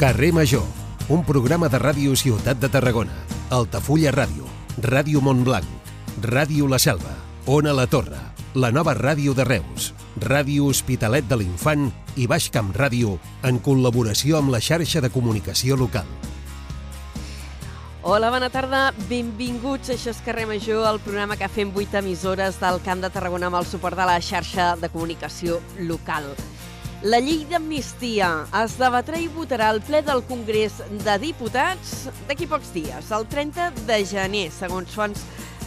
Carrer Major, un programa de ràdio Ciutat de Tarragona, Altafulla Ràdio, Ràdio Montblanc, Ràdio La Selva, Ona La Torre, la nova ràdio de Reus, Ràdio Hospitalet de l'Infant i Baix Camp Ràdio en col·laboració amb la xarxa de comunicació local. Hola, bona tarda, benvinguts. Això és Carrer Major, el programa que fem 8 emissores del Camp de Tarragona amb el suport de la xarxa de comunicació local. La llei d'amnistia es debatrà i votarà al ple del Congrés de Diputats d'aquí pocs dies, el 30 de gener, segons fonts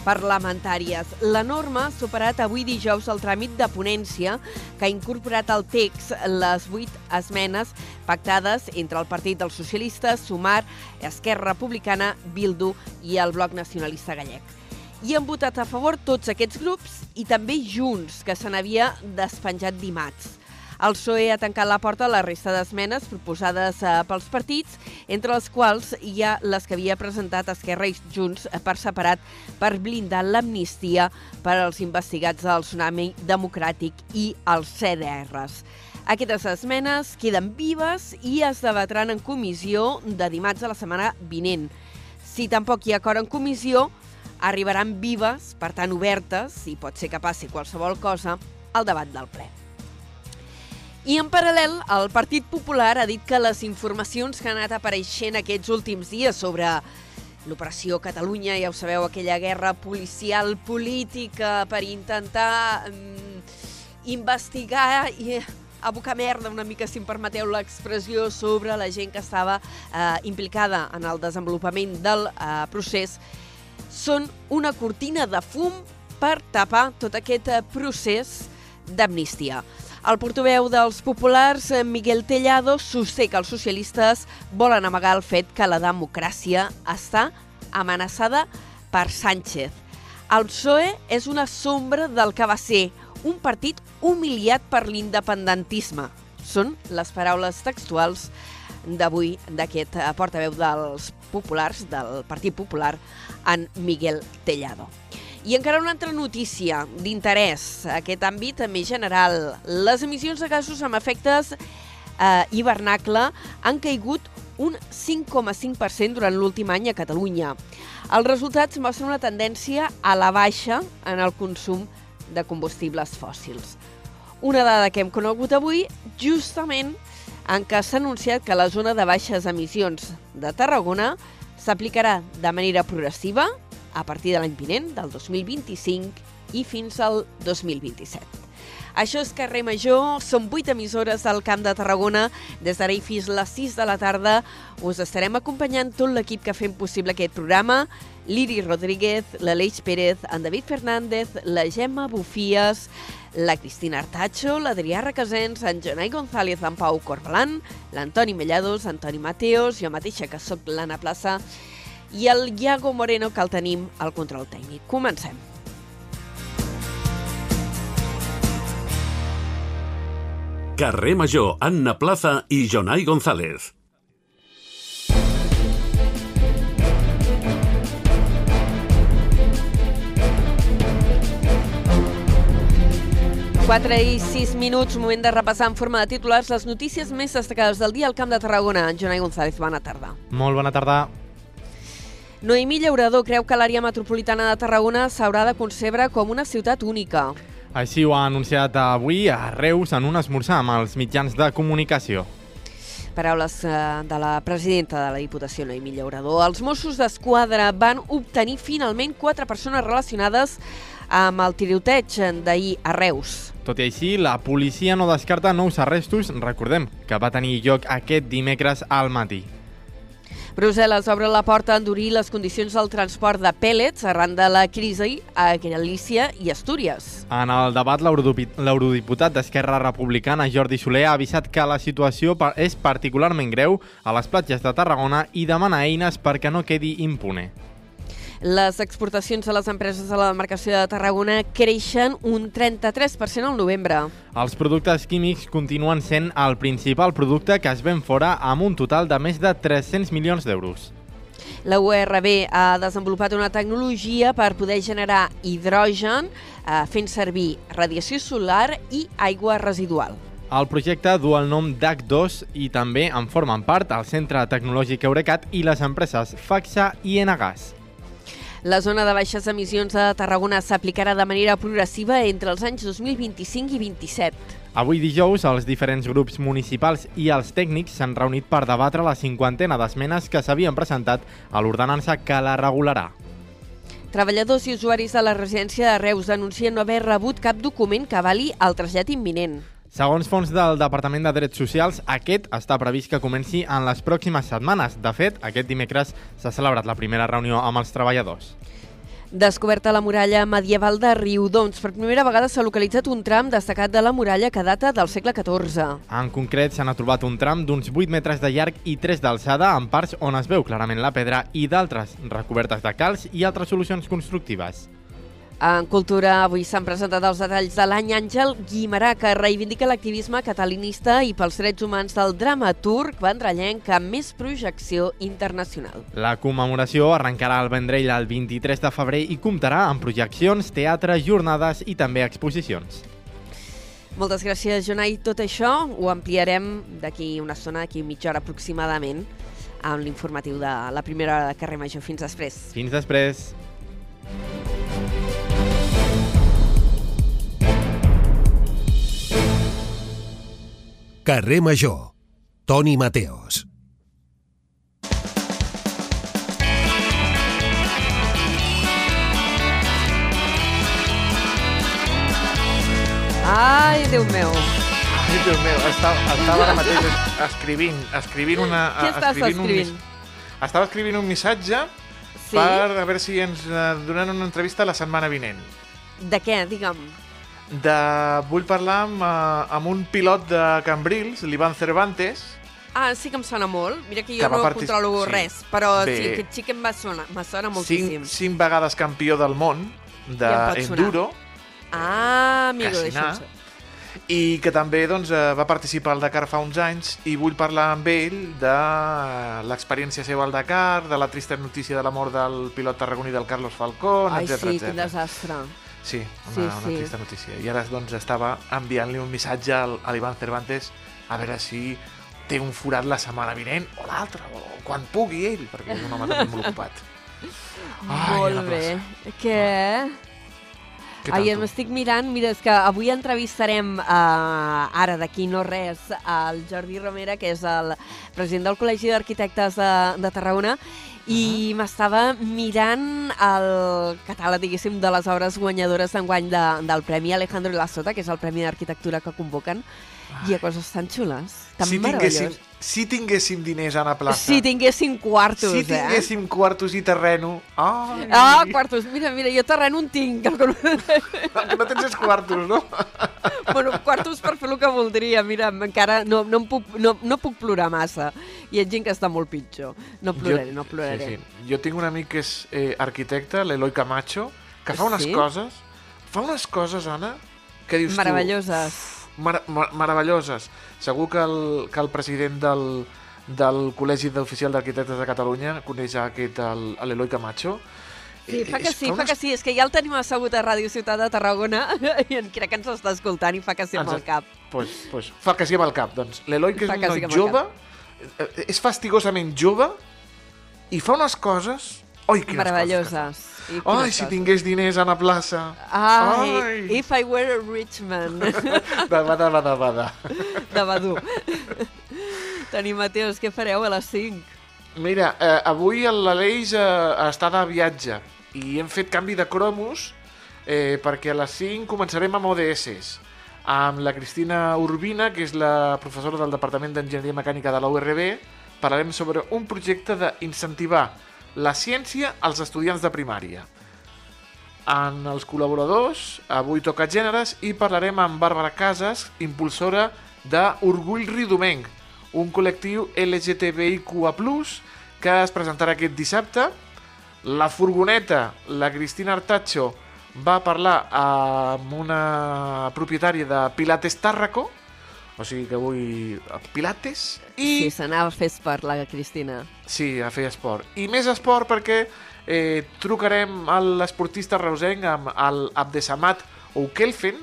parlamentàries. La norma ha superat avui dijous el tràmit de ponència que ha incorporat al text les vuit esmenes pactades entre el Partit dels Socialistes, Sumar, Esquerra Republicana, Bildu i el Bloc Nacionalista Gallec. I han votat a favor tots aquests grups i també Junts, que se n'havia despenjat dimarts. El PSOE ha tancat la porta a la resta d'esmenes proposades eh, pels partits, entre les quals hi ha les que havia presentat Esquerra i Junts per separat per blindar l'amnistia per als investigats del tsunami democràtic i els CDRs. Aquestes esmenes queden vives i es debatran en comissió de dimarts de la setmana vinent. Si tampoc hi ha acord en comissió, arribaran vives, per tant obertes, i pot ser que passi qualsevol cosa, al debat del ple. I en paral·lel, el Partit Popular ha dit que les informacions que han anat apareixent aquests últims dies sobre l'operació Catalunya, ja ho sabeu, aquella guerra policial política per intentar mm, investigar i abocar merda una mica, si em permeteu l'expressió, sobre la gent que estava eh, implicada en el desenvolupament del eh, procés, són una cortina de fum per tapar tot aquest eh, procés d'amnistia. El portaveu dels populars, eh, Miguel Tellado, sosté que els socialistes volen amagar el fet que la democràcia està amenaçada per Sánchez. El PSOE és una sombra del que va ser un partit humiliat per l'independentisme. Són les paraules textuals d'avui d'aquest eh, portaveu dels populars, del Partit Popular, en Miguel Tellado. I encara una altra notícia d'interès, aquest àmbit més general. Les emissions de gasos amb efectes eh, hivernacle han caigut un 5,5% durant l'últim any a Catalunya. Els resultats mostren una tendència a la baixa en el consum de combustibles fòssils. Una dada que hem conegut avui, justament en què s'ha anunciat que la zona de baixes emissions de Tarragona s'aplicarà de manera progressiva a partir de l'any vinent, del 2025 i fins al 2027. Això és Carrer Major, són vuit emissores al Camp de Tarragona. Des d'ara i fins les 6 de la tarda us estarem acompanyant tot l'equip que fem possible aquest programa. Liri Rodríguez, l'Aleix Pérez, en David Fernández, la Gemma Bufies, la Cristina Artacho, l'Adrià Requesens, en Jonai González, en Pau Corbalan, l'Antoni Mellados, Antoni Mateos, jo mateixa que sóc l'Anna Plaça, i el Iago Moreno, que el tenim al control tècnic. Comencem. Carrer Major, Anna Plaza i Jonai González. Quatre i sis minuts, moment de repassar en forma de titulars les notícies més destacades del dia al Camp de Tarragona. Jonai González, bona tarda. Molt bona tarda. Noemí Llaurador creu que l'àrea metropolitana de Tarragona s'haurà de concebre com una ciutat única. Així ho ha anunciat avui a Reus en un esmorzar amb els mitjans de comunicació. Paraules eh, de la presidenta de la Diputació, Noemí Llaurador. Els Mossos d'Esquadra van obtenir finalment quatre persones relacionades amb el tiroteig d'ahir a Reus. Tot i així, la policia no descarta nous arrestos, recordem, que va tenir lloc aquest dimecres al matí. Brussel·les obre la porta a endurir les condicions del transport de pèl·lets arran de la crisi a Galícia i Astúries. En el debat, l'eurodiputat d'Esquerra Republicana, Jordi Soler, ha avisat que la situació és particularment greu a les platges de Tarragona i demana eines perquè no quedi impune. Les exportacions a les empreses de la demarcació de Tarragona creixen un 33% al novembre. Els productes químics continuen sent el principal producte que es ven fora amb un total de més de 300 milions d'euros. La URB ha desenvolupat una tecnologia per poder generar hidrogen eh, fent servir radiació solar i aigua residual. El projecte du el nom DAC2 i també en formen part el Centre Tecnològic Eurecat i les empreses FAXA i Enagas. La zona de baixes emissions de Tarragona s'aplicarà de manera progressiva entre els anys 2025 i 27. Avui dijous, els diferents grups municipals i els tècnics s'han reunit per debatre la cinquantena d'esmenes que s'havien presentat a l'ordenança que la regularà. Treballadors i usuaris de la residència de Reus denuncien no haver rebut cap document que avali el trasllat imminent. Segons fons del Departament de Drets Socials, aquest està previst que comenci en les pròximes setmanes. De fet, aquest dimecres s'ha celebrat la primera reunió amb els treballadors. Descoberta la muralla medieval de Riudons. Per primera vegada s'ha localitzat un tram destacat de la muralla que data del segle XIV. En concret, s'han trobat un tram d'uns 8 metres de llarg i 3 d'alçada, en parts on es veu clarament la pedra i d'altres recobertes de calç i altres solucions constructives. En Cultura avui s'han presentat els detalls de l'any Àngel Guimarà, que reivindica l'activisme catalanista i pels drets humans del dramaturg vendrellenc amb més projecció internacional. La commemoració arrencarà al Vendrell el 23 de febrer i comptarà amb projeccions, teatre, jornades i també exposicions. Moltes gràcies, Jonai. Tot això ho ampliarem d'aquí una estona, d'aquí mitja hora aproximadament, amb l'informatiu de la primera hora de carrer Major. Fins després. Fins després. Carrer Major. Toni Mateos. Ai, Déu meu. Ai, Déu meu, estava, estava ara mateix es- escrivint, escrivint una... Què estàs un escrivint? mis- estava escrivint un missatge Sí? per a veure si ens eh, donen una entrevista la setmana vinent. De què, digue'm? De... Vull parlar amb, eh, amb un pilot de Cambrils, l'Ivan Cervantes, Ah, sí que em sona molt. Mira que jo Que no partic- controlo sí. res, però Bé. sí, aquest xic em va sonar, me sona cinc, moltíssim. cinc vegades campió del món Ja em pot sonar. d'enduro, Ah, amigo, ser. i que també doncs, eh, va participar al Dakar fa uns anys i vull parlar amb ell de l'experiència seva al Dakar, de la trista notícia de la mort del pilot tarragoní del Carlos Falcón, Ai, etc. sí, quin desastre. Sí, una, Sí, una sí. trista notícia. I ara doncs, estava enviant-li un missatge al, a l'Ivan Cervantes a veure si té un forat la setmana vinent o l'altre, o quan pugui ell, perquè és un home també molt ocupat. Ai, molt bé. Què? Què Ai, m'estic mirant, mira, és que avui entrevistarem uh, ara d'aquí no res el Jordi Romera, que és el president del Col·legi d'Arquitectes de, de Tarragona, i m'estava mirant el catàleg, diguéssim, de les obres guanyadores d'enguany de, del Premi Alejandro Lasota, que és el Premi d'Arquitectura que convoquen, i hi ha coses tan xules, tan si tinguéssim, meravelloses. si tinguéssim diners a la plaça, Si tinguéssim quartos, si eh? tinguéssim quartos i terreno... Ai, Ah, quartos. Mira, mira, jo terreno en tinc. El que no... El que no tens és quartos, no? bueno, quartos per fer el que voldria. Mira, encara no, no, em puc, no, no puc plorar massa. Hi ha gent que està molt pitjor. No ploraré, no ploraré. Sí, sí. Jo tinc un amic que és eh, arquitecte, l'Eloi Camacho, que fa unes Sí? coses... Fa unes coses, Anna, que dius Meravelloses. tu... Mar mar meravelloses. Segur que el, que el president del, del Col·legi d'Oficial d'Arquitectes de Catalunya coneix aquest, el- l'Eloi Camacho. Sí, Eh, fa que sí, fa que sí. És que ja el tenim assegut a Ràdio Ciutat de Tarragona i crec que ens està escoltant i fa que sí amb el cap. Pues, pues, fa que sí amb el cap. Doncs l'Eloi, que és Fa un que noi jove, eh, és fastigosament jove i fa unes coses... Oi, quines Meravelloses. coses que Ai, si tingués diners a la plaça. Ai, Ai. if I were a rich man. De bada, bada, bada. de Badú. Toni Mateus, què fareu a les 5? Mira, eh, avui l'Aleix eh, està de viatge i hem fet canvi de cromos eh, perquè a les 5 començarem amb ODS amb la Cristina Urbina, que és la professora del Departament d'Enginyeria Mecànica de la URB, parlarem sobre un projecte d'incentivar la ciència als estudiants de primària. En els col·laboradors, avui toca gèneres i parlarem amb Bàrbara Casas, impulsora d'Orgull Ridomenc, un col·lectiu LGTBIQA+, que es presentarà aquest dissabte. La furgoneta, la Cristina Artacho, va parlar amb una propietària de Pilates Tàrraco, o sigui que avui Pilates, I... Sí, s'anava a fer esport, la Cristina. Sí, a fer esport. I més esport perquè eh, trucarem a l'esportista reusenc amb el Abdesamat Oukelfen,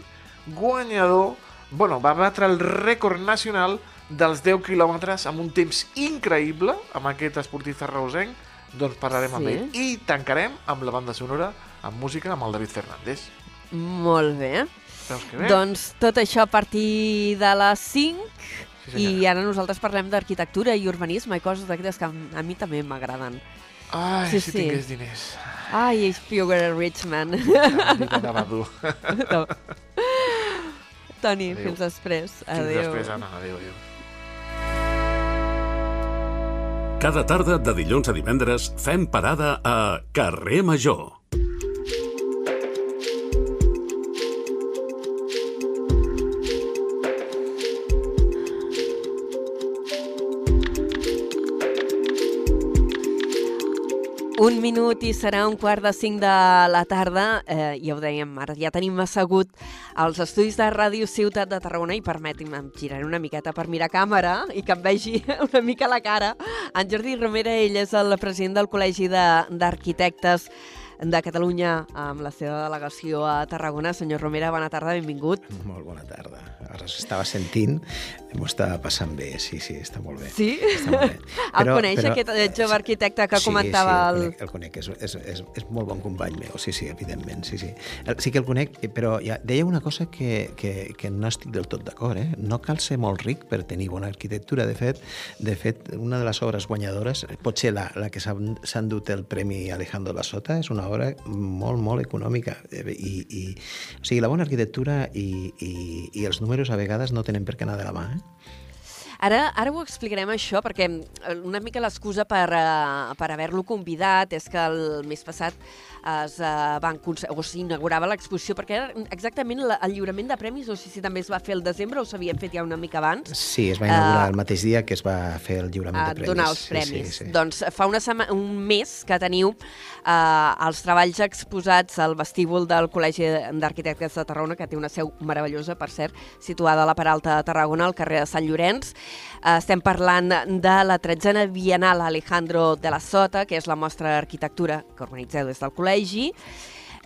guanyador bueno, va batre el rècord nacional dels 10 quilòmetres amb un temps increïble amb aquest esportista reusenc, doncs parlarem amb Sí. ell. I tancarem amb la banda sonora, amb música, amb el David Fernández. Molt bé. Veus que bé? Doncs tot això a partir de les 5 Sí, senyora. i ara nosaltres parlem d'arquitectura i urbanisme i coses d'aquestes que a a mi també m'agraden. Ai, sí, si sí. tingués diners. Ai, if you were a rich man. Quedava dur. no. Toni, Adéu. fins després. Fins Adéu. després, Anna. Adéu, adéu. Cada tarda de dilluns a divendres fem parada a Carrer Major. Un minut i serà un quart de cinc de la tarda. Eh, ja ho dèiem, ara ja tenim assegut als estudis de Ràdio Ciutat de Tarragona i permeti'm, em giraré una miqueta per mirar càmera i que em vegi una mica la cara. En Jordi Romera, ell és el president del Col·legi d'Arquitectes de Catalunya amb la seva delegació a Tarragona. Senyor Romera, bona tarda, benvingut. Molt bona tarda. Ara s'estava sentint, m'ho estava passant bé, sí, sí, està molt bé. Sí? Està molt bé. El coneix, aquest jove arquitecte que comentava sí, el- el... conec, el conec, és, és, és, és molt bon company meu, sí, sí, evidentment, sí, sí. Sí que el conec, però ja, deia una cosa que, que, que no estic del tot d'acord, eh? No cal ser molt ric per tenir bona arquitectura. De fet, de fet una de les obres guanyadores, potser la, la que s'ha endut el Premi Alejandro La Sota, és una obra molt, molt econòmica. Eh, I, i, o sigui, la bona arquitectura i, i, i els números a vegades no tenen per què anar de la mà, eh? Ara, ara ho explicarem això, perquè eh, una mica l'excusa per, uh, per haver-lo convidat és que el mes passat es uh, van o s'inaugurava l'exposició, perquè era exactament la, el lliurament de premis, no sé si també es va fer el desembre o s'havien fet ja una mica abans, Sí, es va inaugurar Eh, el mateix dia que es va fer el lliurament a de premis. donar els Sí, premis. Sí, sí. Doncs fa una sema, un mes que teniu eh, els treballs exposats al vestíbul del Col·legi d'Arquitectes de Tarragona, que té una seu meravellosa, per cert, situada a la Peralta de Tarragona, al carrer de Sant Llorenç. Eh, estem parlant de la tretzena Bienal Alejandro de la Sota, que és la mostra d'arquitectura que organitzeu des del col·legi,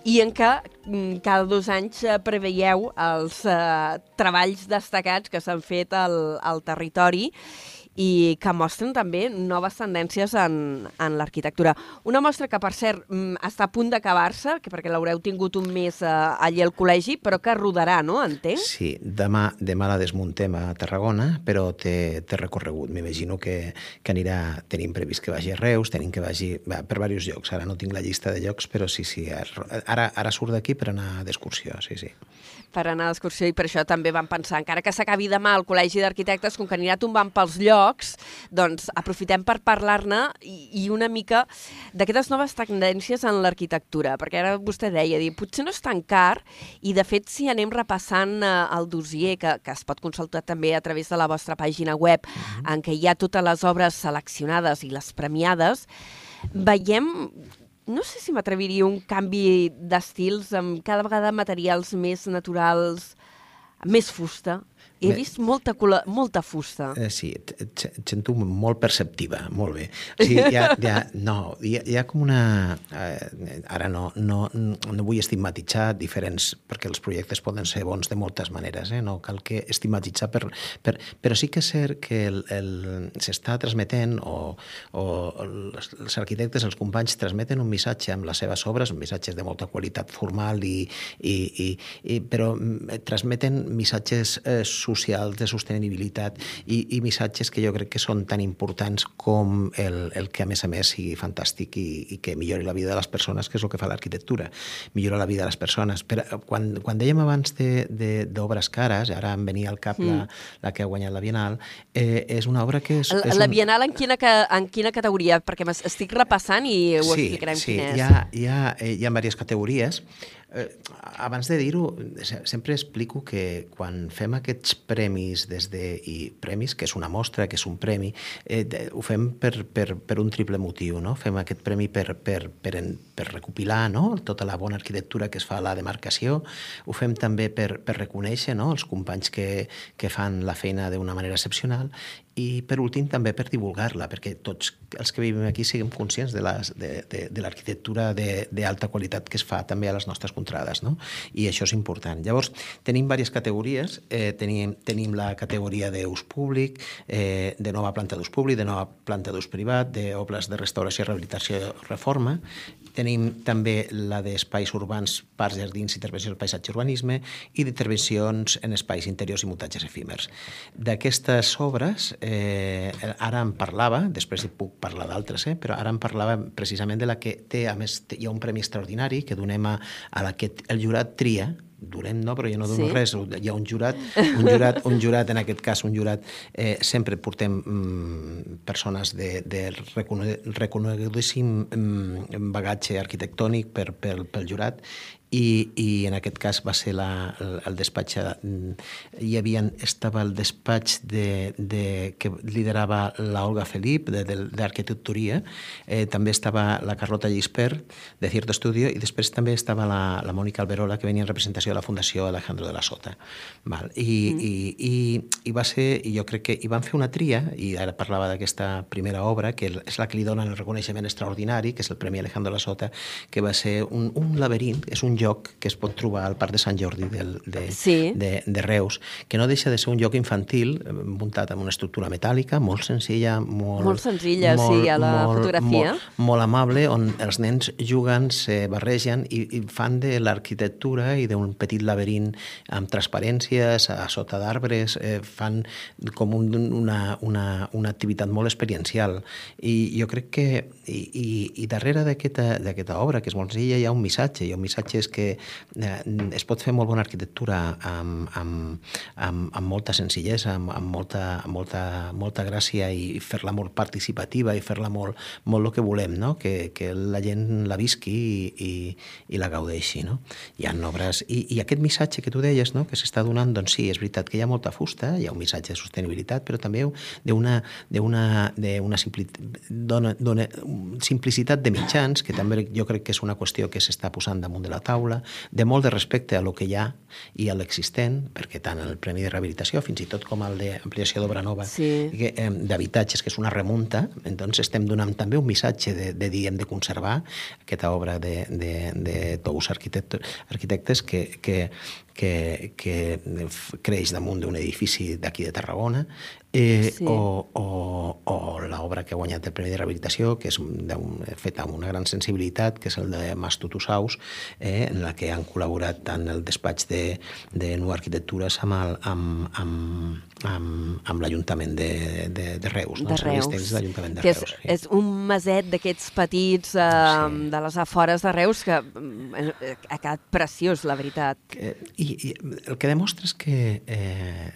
i en què mm, cada dos anys eh, preveieu els eh, treballs destacats que s'han fet al, al territori i que mostren també noves tendències en, en l'arquitectura. Una mostra que, per cert, mm, està a punt d'acabar-se, perquè l'haureu tingut un mes eh, allí al col·legi, però que rodarà, no? Entenc? Sí, demà, demà la desmuntem a Tarragona, però té, té recorregut. M'imagino que, que anirà, tenim previst que vagi a Reus, tenim que vagi va, per diversos llocs. Ara no tinc la llista de llocs, però sí, sí, ara, ara surt d'aquí per anar d'excursió, sí, sí. Per anar d'excursió i per això també vam pensar, encara que s'acabi demà al Col·legi d'Arquitectes, com que anirà tombant pels llocs, doncs aprofitem per parlar-ne i, i una mica d'aquestes noves tendències en l'arquitectura, perquè ara vostè deia, dir, potser no és tan car, i de fet si anem repassant eh, el dossier, que, que es pot consultar també a través de la vostra pàgina web, en què hi ha totes les obres seleccionades i les premiades, veiem no sé si m'atreviria un canvi d'estils amb cada vegada materials més naturals, més fusta. He vist molta, molta fusta. Eh, sí, et, et, et sento molt perceptiva, molt bé. Ha, hi ha, no, hi ha, hi ha com una... Eh, ara no, no, no vull estigmatitzar diferents, perquè els projectes poden ser bons de moltes maneres, eh? no cal que estigmatitzar, per, per, però sí que és cert que el, el, s'està transmetent, o, o els, els arquitectes, els companys, transmeten un missatge amb les seves obres, missatges de molta qualitat formal, i, i, i, i, però mm, transmeten missatges eh, socials de sostenibilitat i, i missatges que jo crec que són tan importants com el, el que a més a més sigui fantàstic i, i que millori la vida de les persones, que és el que fa l'arquitectura, millora la vida de les persones. Però quan, quan dèiem abans d'obres cares, ara em venia al cap la, la que ha guanyat la Bienal, eh, és una obra que és... La, és la un- Bienal en quina, en quina categoria? Perquè estic repassant i ho sí, explicarem sí, quina és. Hi ha, hi, ha, eh, hi ha diverses categories. Eh, abans de dir-ho, se- sempre explico que quan fem aquests premis des de, i premis, que és una mostra, que és un premi, eh, de, ho fem per, per, per un triple motiu. No? Fem aquest premi per, per, per, en, per recopilar no? tota la bona arquitectura que es fa a la demarcació, ho fem també per, per reconèixer no? els companys que, que fan la feina d'una manera excepcional i per últim també per divulgar-la, perquè tots els que vivim aquí siguem conscients de les- de, de, l'arquitectura de- d'alta qualitat que es fa també a les nostres contrades, no? i això és important. Llavors, tenim diverses categories, eh, tenim, tenim la categoria d'ús públic, eh, de nova planta d'ús públic, de nova planta d'ús privat, d'obres de restauració, rehabilitació, reforma, Tenim també la d'espais urbans, parcs, jardins, intervenció del paisatge i urbanisme i d'intervencions en espais interiors i muntatges efímers. D'aquestes obres, eh, ara en parlava, després hi puc parlar d'altres, eh, però ara en parlava precisament de la que té, a més, hi ha un premi extraordinari que donem a, a la que el jurat tria, durem no, però jo no dono Sí. res, hi ha un jurat, un jurat, un jurat en aquest cas, un jurat, eh, sempre portem mm, persones de, de recone- reconegudíssim mm, bagatge arquitectònic per, per, pel jurat i, i en aquest cas va ser la, el, el despatx mm, hi havia, estava el despatx de, de, que liderava la Olga Felip d'arquitecturia eh, també estava la Carlota Gispert de Cierto Estudio i després també estava la, la Mònica Alberola que venia en representació de la Fundació Alejandro de la Sota Val. I, mm. i, i, i va ser, i jo crec que hi van fer una tria i ara parlava d'aquesta primera obra que és la que li donen el reconeixement extraordinari que és el Premi Alejandro de la Sota que va ser un, un laberint, és un lloc que es pot trobar al Parc de Sant Jordi del, de, Sí. de, de Reus, que no deixa de ser un lloc infantil eh, muntat amb una estructura metàl·lica molt senzilla, molt... Molt senzilla, sí, a la fotografia. Molt, molt amable, on els nens juguen, se barregen i, i fan de l'arquitectura i d'un petit laberint amb transparències, a sota d'arbres, eh, fan com un, una, una, una activitat molt experiencial. I jo crec que, i, i, i darrere d'aquesta obra, que és molt senzilla, hi ha un missatge, i el missatge és que eh, es pot fer molt bona arquitectura amb, amb, amb, amb molta senzillesa, amb, amb, molta, molta, molta gràcia i fer-la molt participativa i fer-la molt, molt el que volem, no? que, que la gent la visqui i, i, i la gaudeixi. No? Hi ha obres... I, I aquest missatge que tu deies, no? que s'està donant, doncs sí, és veritat que hi ha molta fusta, hi ha un missatge de sostenibilitat, però també d'una simpli, simplicitat de mitjans, que també jo crec que és una qüestió que s'està posant damunt de la taula, de molt de respecte a lo que hi ha i a l'existent, perquè tant el Premi de Rehabilitació, fins i tot com el d'ampliació d'obra nova Sí. eh, d'habitatges, que és una remunta, doncs estem donant també un missatge de, de dir hem de conservar aquesta obra de, de, de tous arquitectes, arquitectes que, que, que, que creix damunt d'un edifici d'aquí de Tarragona, eh, Sí. o, o, o l'obra que ha guanyat el Premi de Rehabilitació, que és d'un- feta amb una gran sensibilitat, que és el de Mas Tutusaus, eh, en la que han col·laborat tant el despatx de, de Nou Arquitectures amb, el, amb, amb, amb, amb l'Ajuntament de, de, de Reus, no? de Els Reus, tècnics de l'Ajuntament de que és, Reus. sí. és un maset d'aquests petits eh, Sí. de les afores de Reus que eh, ha quedat preciós, la veritat. Eh, I, I el que demostra és que eh,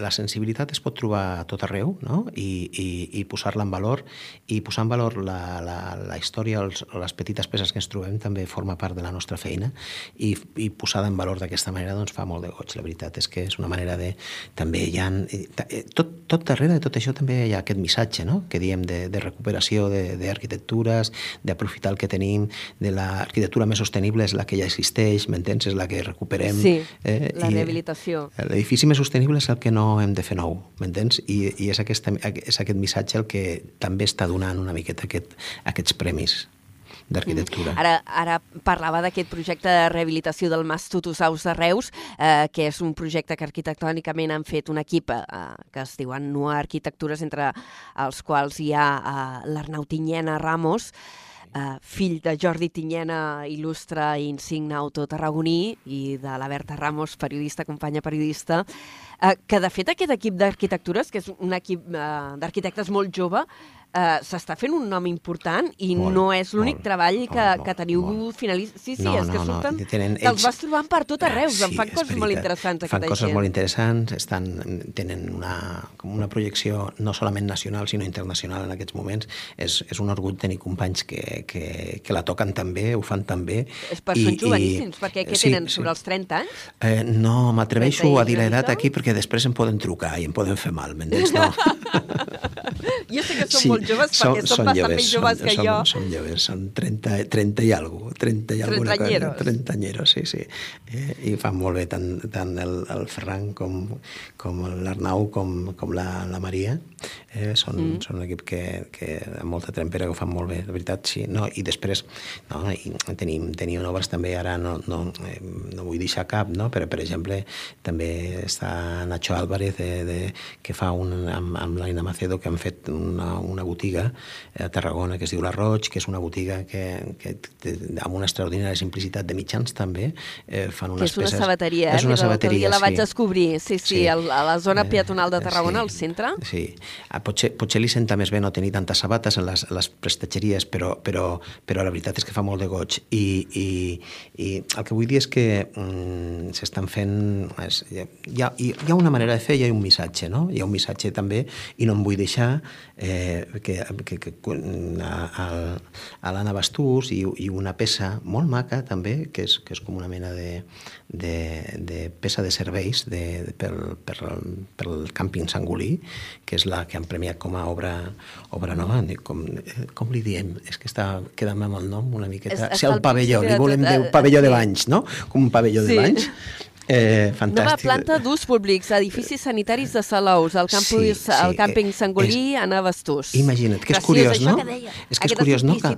la sensibilitat es pot trobar a tot arreu no? I, i, i posar-la en valor i posar en valor la, la, la història, els, les petites peces que ens trobem també forma part de la nostra feina i, i posada en valor d'aquesta manera doncs fa molt de goig. La veritat és que és una manera de... També hi ha... eh, Tot, tot darrere de tot això també hi ha aquest missatge no? que diem de, de recuperació de- d'arquitectures, d'aprofitar el que tenim, de l'arquitectura més sostenible és la que ja existeix, m'entens? És la que recuperem. Sí, eh, la rehabilitació. L'edifici més sostenible és el que no hem de fer nou, m'entens? I, i és, aquesta, és aquest missatge el que també està donant una miqueta aquest, aquests premis d'arquitectura. Ara, ara parlava d'aquest projecte de rehabilitació del Mas Tutusaus de Reus, eh, que és un projecte que arquitectònicament han fet un equip eh, que es diuen Nua Arquitectures, entre els quals hi ha eh, l'Arnau Tinyena Ramos, eh, fill de Jordi Tinyena, il·lustre i insigne autor tarragoní, i de la Berta Ramos, periodista, companya periodista, eh, que de fet aquest equip d'arquitectures, que és un equip eh, d'arquitectes molt jove, s'està fent un nom important i Molt, no és l'únic treball que, molt, que teniu molt. finalista. Sí, sí, No, és que no, no, surten... tenen Te'ls ells- vas trobant per tot arreu, Ah, en fan coses molt interessants, Fan coses gent. molt interessants, estan, tenen una, com una projecció no solament nacional, sinó internacional en aquests moments. És, és un orgull tenir companys que, que, que la toquen també, ho fan també. És per són joveníssims, perquè què tenen, sobre els 30 anys? Eh, no, m'atreveixo 30 i a dir l'edat aquí perquè després em poden trucar i em poden fer mal, m'entens? No. Jo sé que són molt joves perquè són, bastant més joves que som, jo. Som joves, són 30, 30 i alguna 30 i alguna cosa. Trentañeros. Trentañeros, sí, sí. Eh, I fan molt bé tant, tant el, el Ferran com, com l'Arnau com, com la, la Maria Eh, són, mm. són un equip que, que amb molta trempera que ho fan molt bé, de veritat, sí. No, I després no, i tenim, tenim obres també, ara no, no, eh, no vull deixar cap, no? però per exemple també està Nacho Álvarez de, de, que fa un, amb, amb l'Aina Macedo que han fet una, una botiga a Tarragona que es diu La Roig, que és una botiga que, que, que amb una extraordinària simplicitat de mitjans també eh, fan unes que és una peces... sabateria, és eh? una l'altre dia sabateria, la vaig sí. descobrir, sí, sí, Sí. a la zona peatonal de Eh, Tarragona, sí, al centre. Sí. Ah, potser, potser li senta més bé no tenir tantes sabates en les, a les prestatgeries, però, però, però la veritat és que fa molt de goig. I, i, i el que vull dir és que mm, s'estan fent... És, hi, ha, hi ha una manera de fer i hi ha un missatge, no? Hi ha un missatge també, i no em vull deixar eh, que, que, que, quan- a, a, l'Anna Bastús i, i una peça molt maca també, que és, que és com una mena de, de, de peça de serveis de, de, per, per, pel càmping Sangolí, que és la que han premiat com a obra, obra nova. Com, eh, com li diem? És que està quedant amb el nom una miqueta. És- sí, el pavelló, li volem dir eh, pavelló de banys, no? Com un pavelló Sí. de banys. Eh, Nova fantàstic. planta d'ús públics, edificis sanitaris de Salous, el campus, Sí, sí, el càmping eh, Sangolí, Anna Bastús. Imagina't, que és Graciós, curiós, no? Que. És que és curiós, no? Que-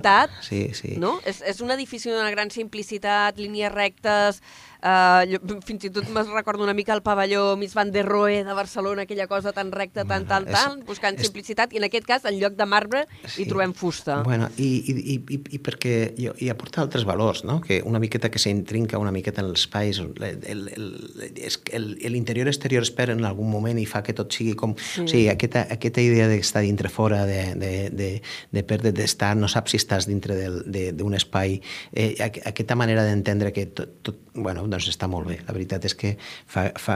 Sí, sí. no? És, és un edifici d'una gran simplicitat, línies rectes, Uh, jo, fins i tot me'n recordo una mica el pavelló Miss Van der Rohe de Barcelona, aquella cosa tan recta, tan, tan, és- tan, buscant és- simplicitat, i en aquest cas, en lloc de marbre, hi trobem fusta. Bueno, i, i, i, i, i perquè i, i aporta altres valors, no? que una miqueta que s'intrinca una miqueta en els espais, el- el- el- és que el- l'interior exterior es perd en algun moment i fa que tot sigui com... Sí. O sigui, aquesta, aquesta idea d'estar dintre fora, de, de, de, de perdre, d'estar, no saps si estàs dintre d'un espai, eh, aqu- aquesta manera d'entendre que tot, tot, bueno, doncs està molt bé. La veritat és que fa, fa,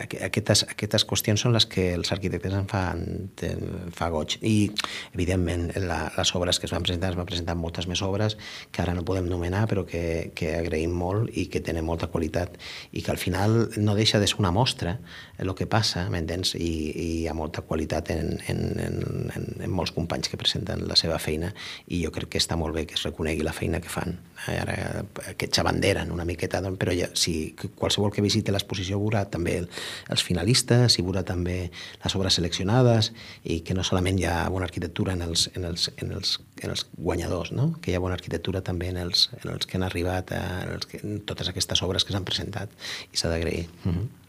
aqu- aquestes, aquestes qüestions són les que els arquitectes en fan, te- fa goig. I, evidentment, la, les obres que es van presentar, es van presentar moltes més obres que ara no podem nomenar, però que, que agraïm molt i que tenen molta qualitat i que al final no deixa de ser una mostra el que passa, m'entens? I, I hi ha molta qualitat en, en, en, en, en molts companys que presenten la seva feina i jo crec que està molt bé que es reconegui la feina que fan. Eh, Ara, que xavanderen una miqueta, doncs, però ja, si qualsevol que visiti l'exposició veurà també el, els finalistes i veurà també les obres seleccionades i que no solament hi ha bona arquitectura en els, en els, en els, en els guanyadors, no? que hi ha bona arquitectura també en els, en els que han arribat, a, en, els que, en totes aquestes obres que s'han presentat i s'ha d'agrair. Mm -hmm.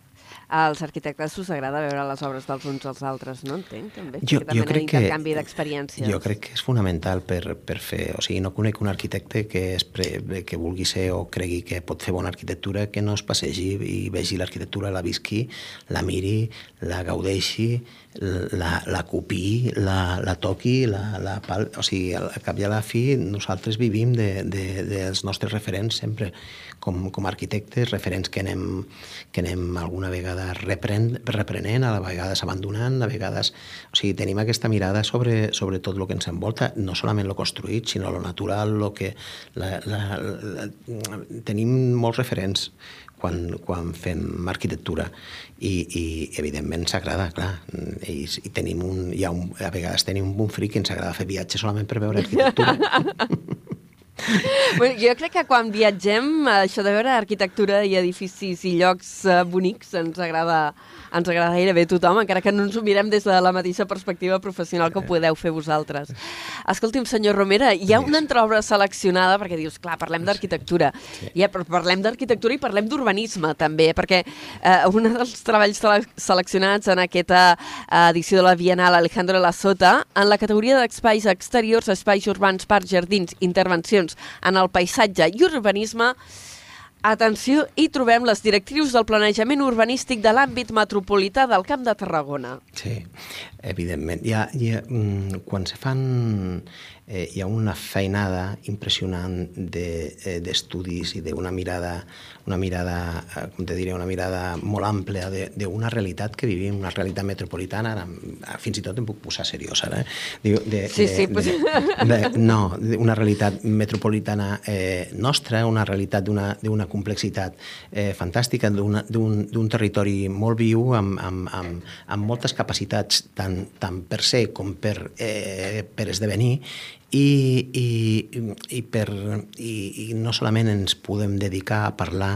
Als arquitectes us agrada veure les obres dels uns als altres, no entenc, també? Jo, jo crec que... d'experiències. Jo crec que és fonamental per, per fer... O sigui, no conec un arquitecte que, es pre, que vulgui ser o cregui que pot fer bona arquitectura que no es passegi i vegi l'arquitectura, la visqui, la miri, la gaudeixi, la, la copiï, la, la toqui, la, la pal... O sigui, al cap i a la fi nosaltres vivim de, de, dels nostres referents sempre com, com arquitectes, referents que anem, que anem alguna vegada repren, reprenent, a la vegades abandonant, a vegades... O sigui, tenim aquesta mirada sobre, sobre tot el que ens envolta, no solament lo construït, sinó lo natural, lo que... La, la, la, tenim molts referents quan, quan fem arquitectura i, i evidentment s'agrada, clar i, i tenim un, hi ha un, a vegades tenim un bon fric i ens agrada fer viatges solament per veure arquitectura Bueno, jo crec que quan viatgem, això de veure arquitectura i edificis i llocs eh, bonics ens agrada, ens agrada gairebé a tothom, encara que no ens ho mirem des de la mateixa perspectiva professional que ho podeu fer vosaltres. Escolti'm, senyor Romera, hi ha una entreobra seleccionada, perquè dius, clar, parlem d'arquitectura, ja, però parlem d'arquitectura i parlem d'urbanisme també, perquè eh, un dels treballs sele seleccionats en aquesta eh, edició de la Bienal Alejandro La Sota, en la categoria d'espais exteriors, espais urbans, parcs, jardins, intervencions en el paisatge i urbanisme, Atenció, hi trobem les directrius del planejament urbanístic de l'àmbit metropolità del Camp de Tarragona. Sí, evidentment. Hi ha, hi ha, mm, quan se fan... Eh, hi ha una feinada impressionant d'estudis de, eh, i d'una mirada, una mirada, eh, com te diré, una mirada molt àmplia d'una realitat que vivim, una realitat metropolitana, ara, fins i tot em puc posar seriós ara, eh? Diu, de, Sí, sí, de, pues... de, de, no, una realitat metropolitana eh, nostra, una realitat d'una complexitat eh, fantàstica, d'un territori molt viu, amb, amb, amb, amb moltes capacitats, tant, tant per ser com per, eh, per esdevenir, I, i, i, per, i, i no solament ens podem dedicar a parlar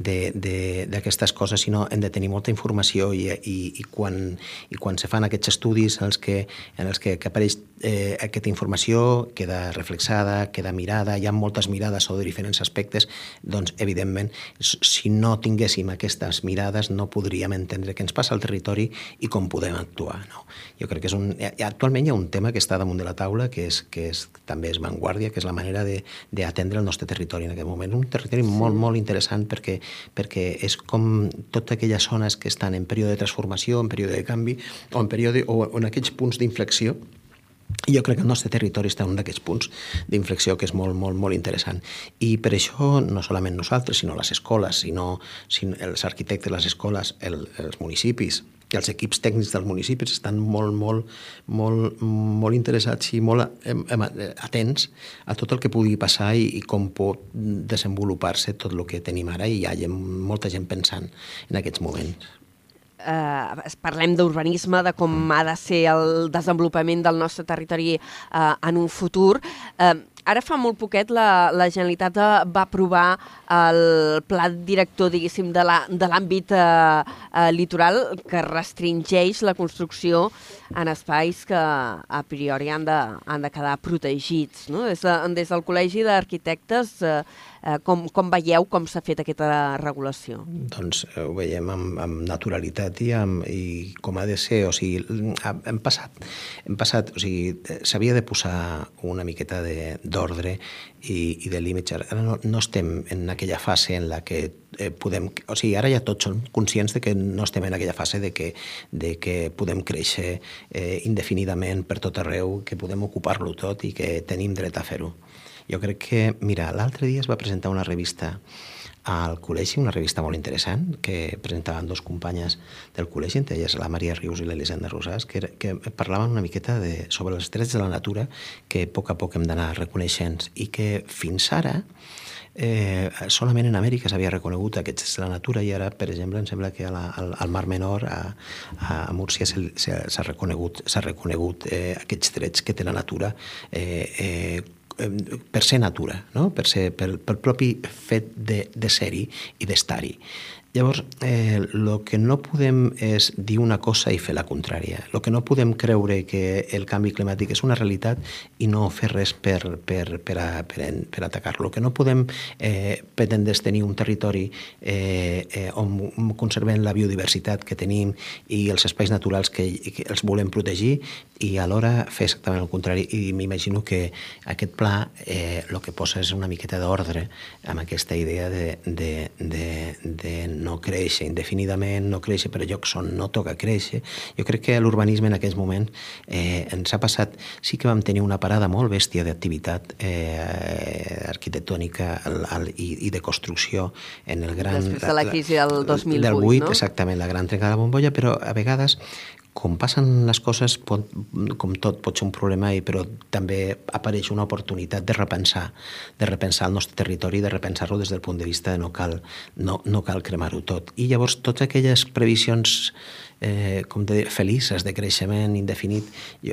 d'aquestes coses, sinó hem de tenir molta informació i, i, i, quan, i quan se fan aquests estudis en els que, en els que, que apareix eh, aquesta informació queda reflexada, queda mirada, hi ha moltes mirades sobre diferents aspectes, doncs, evidentment, si no tinguéssim aquestes mirades no podríem entendre què ens passa al territori i com podem actuar. No? Jo crec que és un... Actualment hi ha un tema que està damunt de la taula que, és, que és, també és vanguardia, que és la manera d'atendre el nostre territori en aquest moment. Un territori sí. molt, molt interessant perquè, perquè és com totes aquelles zones que estan en període de transformació, en període de canvi, o en, període, o en aquells punts d'inflexió jo crec que el nostre territori està en un d'aquests punts d'inflexió que és molt, molt, molt interessant. I per això, no solament nosaltres, sinó les escoles, sinó, sinó els arquitectes, les escoles, el, els municipis, i els equips tècnics dels municipis estan molt, molt, molt, molt interessats i molt atents a tot el que pugui passar i, i com pot desenvolupar-se tot el que tenim ara i hi ha molta gent pensant en aquests moments eh, parlem d'urbanisme, de com ha de ser el desenvolupament del nostre territori eh, en un futur. Eh, ara fa molt poquet la, la Generalitat eh, va aprovar el pla director, diguéssim, de l'àmbit eh, eh, litoral que restringeix la construcció en espais que a priori han de, han de quedar protegits. No? Des, de, des del Col·legi d'Arquitectes eh, Eh, com, com veieu com s'ha fet aquesta regulació? Doncs eh, ho veiem amb, amb naturalitat i, amb, i com ha de ser. O sigui, hem passat, hem passat o sigui, s'havia de posar una miqueta d'ordre i, i de límits. Ara no, no estem en aquella fase en la que eh, podem... O sigui, ara ja tots som conscients de que no estem en aquella fase de que, de que podem créixer eh, indefinidament per tot arreu, que podem ocupar-lo tot i que tenim dret a fer-ho. Jo crec que, mira, l'altre dia es va presentar una revista al col·legi, una revista molt interessant, que presentaven dos companyes del col·legi, entre elles la Maria Rius i l'Elisenda Rosàs, que, que parlaven una miqueta de, sobre els drets de la natura que a poc a poc hem d'anar reconeixent i que fins ara eh, solament en Amèrica s'havia reconegut aquests drets de la natura i ara, per exemple, em sembla que la, al, al Mar Menor, a, a Múrcia, s'ha reconegut, reconegut eh, aquests drets que té la natura eh, eh, per ser natura, no? per, ser, per, per propi fet de, de ser-hi i d'estar-hi. Llavors, el eh, que no podem és dir una cosa i fer la contrària. El que no podem creure que el canvi climàtic és una realitat i no fer res per, per, per, a, per, per atacar-lo. El que no podem eh, pretendre és tenir un territori eh, eh, on conservem la biodiversitat que tenim i els espais naturals que, que els volem protegir i alhora fer exactament el contrari. I m'imagino que aquest pla eh, el que posa és una miqueta d'ordre amb aquesta idea de, de, de, de no créixer indefinidament, no créixer per llocs on no toca créixer. Jo crec que l'urbanisme en aquest moment eh, ens ha passat... Sí que vam tenir una parada molt bèstia d'activitat eh, arquitectònica el, el, i, i de construcció en el gran... Després de la crisi del 2008, del 8, no? exactament, la gran trenca de la bombolla, però a vegades com passen les coses, pot, com tot, pot ser un problema, i, però també apareix una oportunitat de repensar, de repensar el nostre territori, de repensar-lo des del punt de vista de no cal, no, no cal cremar-ho tot. I llavors totes aquelles previsions eh, com de felices de creixement indefinit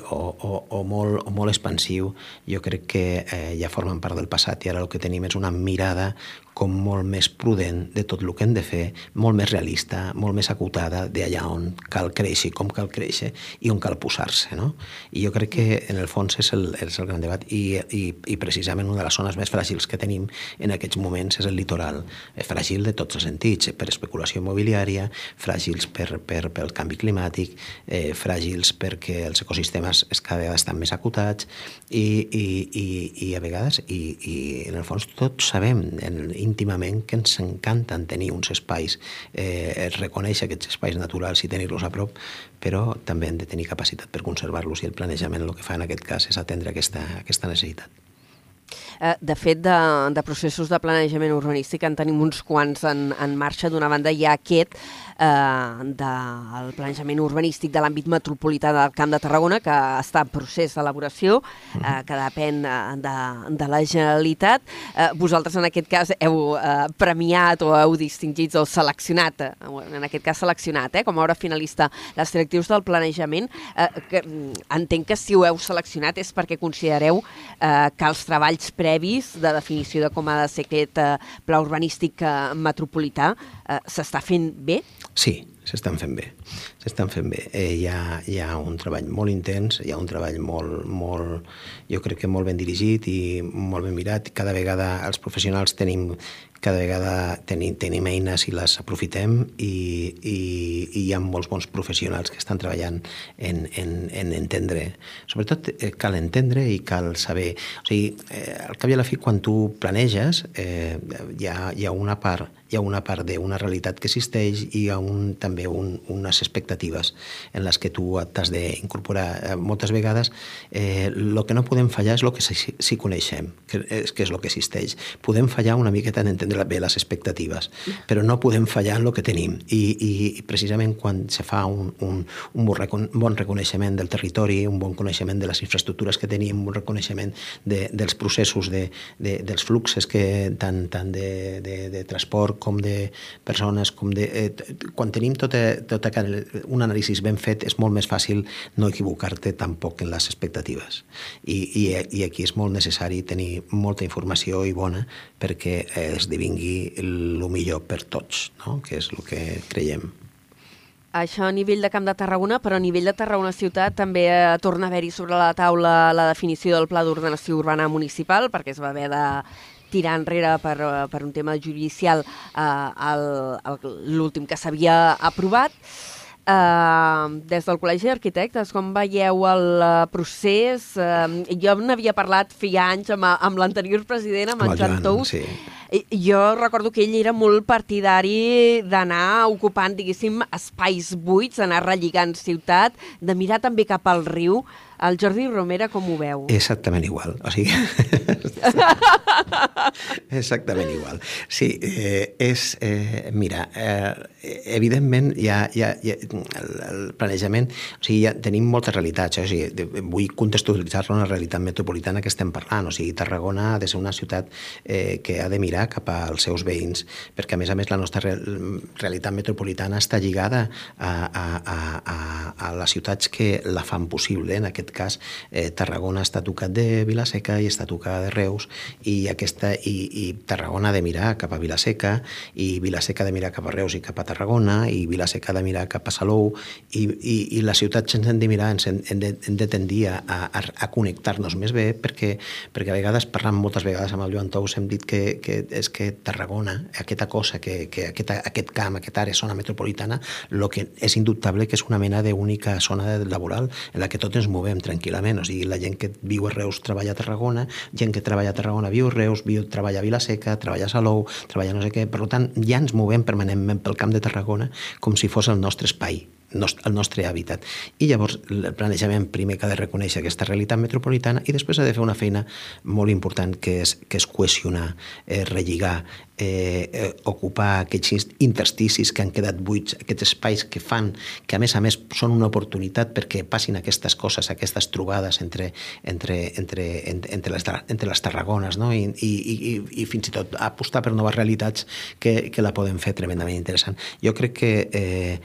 o, o, o, molt, o molt expansiu, jo crec que eh, ja formen part del passat i ara el que tenim és una mirada com molt més prudent de tot el que hem de fer, molt més realista, molt més acotada d'allà on cal créixer, com cal créixer i on cal posar-se. No? I jo crec que en el fons és el, és el gran debat i, i, i precisament una de les zones més fràgils que tenim en aquests moments és el litoral. Fràgil de tots els sentits, per especulació immobiliària, fràgils per, per, pel canvi climàtic, eh, fràgils perquè els ecosistemes cada vegada estan més acotats i, i, i, i a vegades, i, i en el fons tots sabem, en, íntimament que ens encanten tenir uns espais, eh, reconèixer aquests espais naturals i tenir-los a prop, però també hem de tenir capacitat per conservar-los i el planejament el que fa en aquest cas és atendre aquesta, aquesta necessitat. Eh, de fet, de, de processos de planejament urbanístic en tenim uns quants en, en marxa. D'una banda hi ha aquest eh, del planejament urbanístic de l'àmbit metropolità del Camp de Tarragona, que està en procés d'elaboració, eh, que depèn eh, de, de la Generalitat. Eh, vosaltres, en aquest cas, heu eh, premiat o heu distingit o seleccionat, eh, en aquest cas seleccionat, eh, com a hora finalista, les directius del planejament. Eh, que, mm, entenc que si ho heu seleccionat és perquè considereu eh, que els treballs previs de definició de com ha de ser aquest eh, pla urbanístic eh, metropolità eh, s'està fent bé? Sí, s'estan fent bé. S'estan fent bé. Eh, hi, ha, hi ha un treball molt intens, hi ha un treball molt, molt, jo crec que molt ben dirigit i molt ben mirat. Cada vegada els professionals tenim cada vegada tenim, tenim eines i les aprofitem i, i, i hi ha molts bons professionals que estan treballant en, en, en entendre. Sobretot eh, cal entendre i cal saber. O sigui, eh, al cap i a la fi, quan tu planeges, eh, hi, ha, hi ha una part hi ha una part d'una realitat que existeix i hi ha un, també un, unes expectatives en les que tu t'has d'incorporar. Eh, moltes vegades el eh, que no podem fallar és el que sí, sí coneixem, que és, que és el que existeix. Podem fallar una miqueta en entendre bé les expectatives, però no podem fallar en el que tenim. I, i precisament quan se fa un, un, un bon reconeixement del territori, un bon coneixement de les infraestructures que tenim, un reconeixement de, dels processos, de, de, dels fluxes que, tant, tant de, de, de transport com de persones, com de, eh, quan tenim tota, tota un anàlisi ben fet és molt més fàcil no equivocar-te tampoc en les expectatives. I, i, I aquí és molt necessari tenir molta informació i bona perquè eh, es esdevingui el millor per tots, no? que és el que creiem. Això a nivell de Camp de Tarragona, però a nivell de Tarragona Ciutat també eh, torna a haver-hi sobre la taula la definició del Pla d'Ordenació Urbana Municipal, perquè es va haver de tirar enrere per, eh, per un tema judicial eh, l'últim que s'havia aprovat. Uh, des del Col·legi d'Arquitectes, com veieu el uh, procés? Uh, jo n'havia parlat feia anys amb, amb l'anterior president, amb, amb en Joan Tous, sí jo recordo que ell era molt partidari d'anar ocupant, diguéssim, espais buits, d'anar relligant ciutat, de mirar també cap al riu. El Jordi Romera com ho veu? Exactament igual. O sigui... Exactament igual. Sí, eh, és... Eh, mira, eh, evidentment hi ha, hi ha, hi ha el, el planejament... O sigui, ja tenim moltes realitats. Eh? O sigui, vull contextualitzar-lo en la realitat metropolitana que estem parlant. O sigui, Tarragona ha de ser una ciutat eh, que ha de mirar cap als seus veïns, perquè a més a més la nostra realitat metropolitana està lligada a, a, a, a les ciutats que la fan possible. En aquest cas, eh, Tarragona està tocat de Vilaseca i està tocada de Reus i, aquesta, i, i Tarragona de mirar cap a Vilaseca i Vilaseca de mirar cap a Reus i cap a Tarragona i Vilaseca de mirar cap a Salou i, i, i les ciutats ens hem de mirar, ens hem, hem, de, hem de tendir a, a, a connectar-nos més bé perquè, perquè a vegades, parlant moltes vegades amb el Joan Tous, hem dit que, que és que Tarragona, aquesta cosa, que, que aquest, aquest camp, aquesta àrea zona metropolitana, el que és indubtable que és una mena d'única zona laboral en la que tots ens movem tranquil·lament. O sigui, la gent que viu a Reus treballa a Tarragona, gent que treballa a Tarragona viu a Reus, viu, treballa a Vilaseca, treballa a Salou, treballa no sé què. Per tant, ja ens movem permanentment pel camp de Tarragona com si fos el nostre espai el nostre hàbitat. I llavors el planejament primer que ha de reconèixer aquesta realitat metropolitana i després ha de fer una feina molt important que és, que és cohesionar, eh, relligar, eh, eh, ocupar aquests intersticis que han quedat buits, aquests espais que fan, que a més a més són una oportunitat perquè passin aquestes coses, aquestes trobades entre, entre, entre, entre, entre, les, entre les Tarragones no? I, i, i, i fins i tot apostar per noves realitats que, que la poden fer tremendament interessant. Jo crec que eh,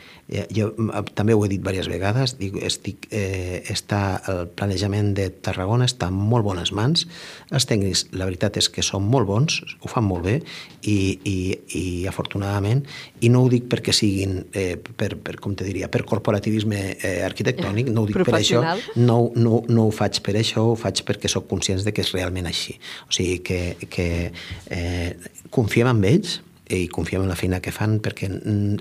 jo també ho he dit diverses vegades, dic, estic, eh, està, el planejament de Tarragona està en molt bones mans, els tècnics la veritat és que són molt bons, ho fan molt bé i, i, i afortunadament, i no ho dic perquè siguin, eh, per, per, com te diria, per corporativisme eh, arquitectònic, no ho dic per això, no, no, no ho faig per això, ho faig perquè sóc conscient de que és realment així. O sigui, que, que eh, confiem en ells, i confiem en la feina que fan perquè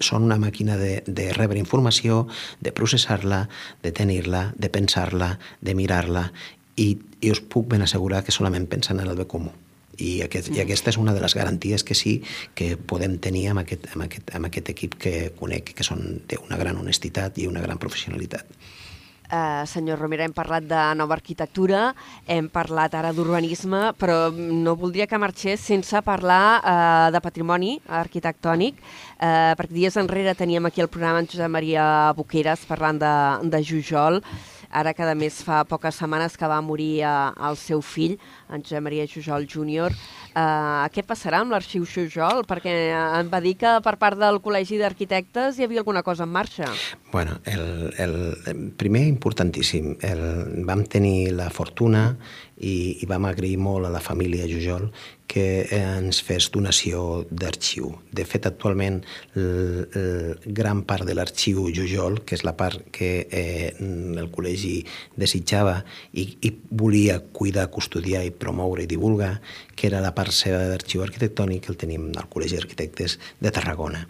són una màquina de, de rebre informació, de processar-la, de tenir-la, de pensar-la, de mirar-la i, i us puc ben assegurar que solament pensen en el bé comú. I, aquest, I aquesta és una de les garanties que sí que podem tenir amb aquest, amb aquest, amb aquest equip que conec, que són d'una gran honestitat i una gran professionalitat. Eh, senyor Romera, hem parlat de nova arquitectura, hem parlat ara d'urbanisme, però no voldria que marxés sense parlar eh, de patrimoni arquitectònic, eh, perquè dies enrere teníem aquí el programa en Josep Maria Boqueres parlant de, de Jujol, ara que a més fa poques setmanes que va morir eh, el seu fill, en Josep Maria Jujol Júnior. Uh, què passarà amb l'arxiu Jujol? Perquè em va dir que per part del Col·legi d'Arquitectes hi havia alguna cosa en marxa. Bueno, el, el, primer importantíssim, el, vam tenir la fortuna i, i vam agrair molt a la família Jujol que ens fes donació d'arxiu. De fet, actualment, el, el gran part de l'arxiu Jujol, que és la part que eh, el col·legi desitjava i, i volia cuidar, custodiar i promoure i divulgar, que era la part seva d'arxiu arquitectònic que el tenim al Col·legi d'Arquitectes de Tarragona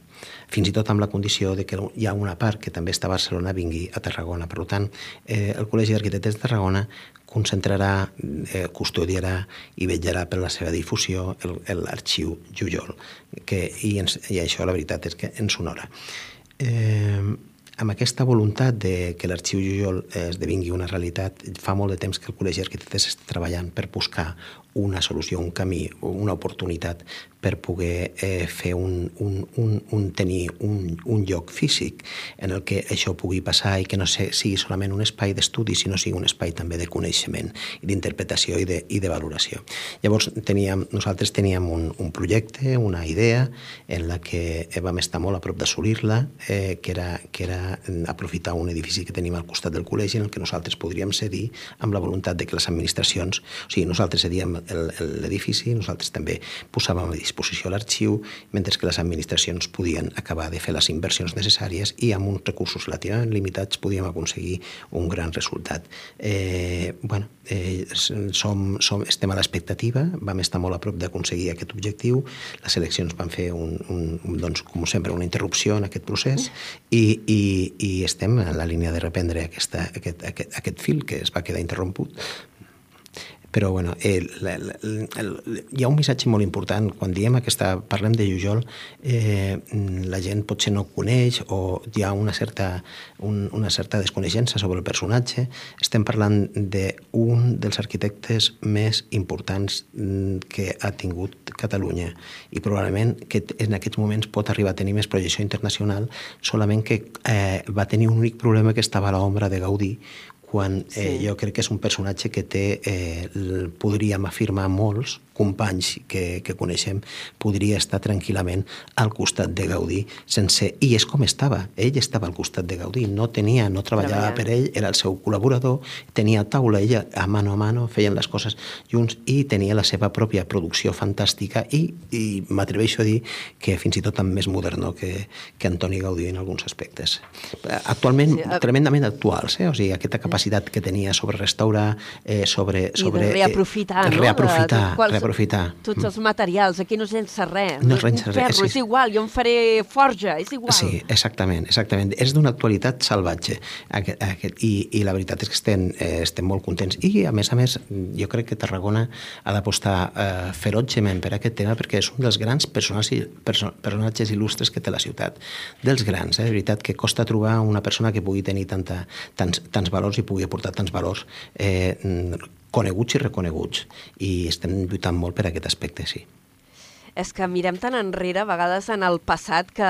fins i tot amb la condició de que hi ha una part que també està a Barcelona vingui a Tarragona. Per tant, eh, el Col·legi d'Arquitectes de Tarragona concentrarà, eh, custodiarà i vetllarà per la seva difusió l'arxiu Jujol, que, i, ens, i això la veritat és que ens honora. Eh, amb aquesta voluntat de que l'arxiu Jujol esdevingui una realitat, fa molt de temps que el Col·legi d'Arquitectes està treballant per buscar una solució, un camí, una oportunitat per poder eh, fer un, un, un, un tenir un, un lloc físic en el que això pugui passar i que no sigui solament un espai d'estudi, sinó sigui un espai també de coneixement i d'interpretació i, de, i de valoració. Llavors, teníem, nosaltres teníem un, un projecte, una idea, en la que vam estar molt a prop d'assolir-la, eh, que, era, que era aprofitar un edifici que tenim al costat del col·legi en el que nosaltres podríem cedir amb la voluntat de que les administracions, o sigui, nosaltres cedíem l'edifici, nosaltres també posàvem a disposició l'arxiu, mentre que les administracions podien acabar de fer les inversions necessàries i amb uns recursos relativament limitats podíem aconseguir un gran resultat. Eh, bueno, eh, som, som, estem a l'expectativa, vam estar molt a prop d'aconseguir aquest objectiu, les eleccions van fer, un, un, doncs, com sempre, una interrupció en aquest procés i, i, i estem en la línia de reprendre aquesta, aquest, aquest, aquest fil que es va quedar interromput però bueno, el, el, el, el, hi ha un missatge molt important. Quan diem aquesta, parlem de Jujol, eh, la gent potser no coneix o hi ha una certa, un, una certa desconeixença sobre el personatge. Estem parlant d'un dels arquitectes més importants mm, que ha tingut Catalunya i probablement que en aquests moments pot arribar a tenir més projecció internacional solament que eh, va tenir un únic problema que estava a l'ombra de Gaudí quan eh, sí. jo crec que és un personatge que té, eh, podríem afirmar molts, companys que, que coneixem, podria estar tranquil·lament al costat de Gaudí sense... I és com estava. Ell estava al costat de Gaudí. No tenia, no treballava per ell, era el seu col·laborador, tenia taula, ella a mano a mano, feien les coses junts i tenia la seva pròpia producció fantàstica i, i m'atreveixo a dir que fins i tot amb més modernó que, que Antoni Gaudí en alguns aspectes. Actualment, sí, a... tremendament actuals, eh? o sigui, aquesta capacitat que tenia sobre restaurar, eh, sobre... sobre I de reaprofitar, eh, no? Reaprofitar, de, de, aprofitar. Tots els materials, aquí no es llença res. No es llença res. Ferro, és igual, jo em faré forja, és igual. Sí, exactament, exactament. És d'una actualitat salvatge. Aquest, aquest, i, I la veritat és que estem, eh, estem molt contents. I, a més a més, jo crec que Tarragona ha d'apostar eh, ferotgement per aquest tema perquè és un dels grans personatges, perso personatges il·lustres que té la ciutat. Dels grans, eh? De veritat que costa trobar una persona que pugui tenir tanta, tants, tants valors i pugui aportar tants valors eh, coneguts i reconeguts i estem lluitant molt per aquest aspecte, sí. És que mirem tan enrere, a vegades en el passat, que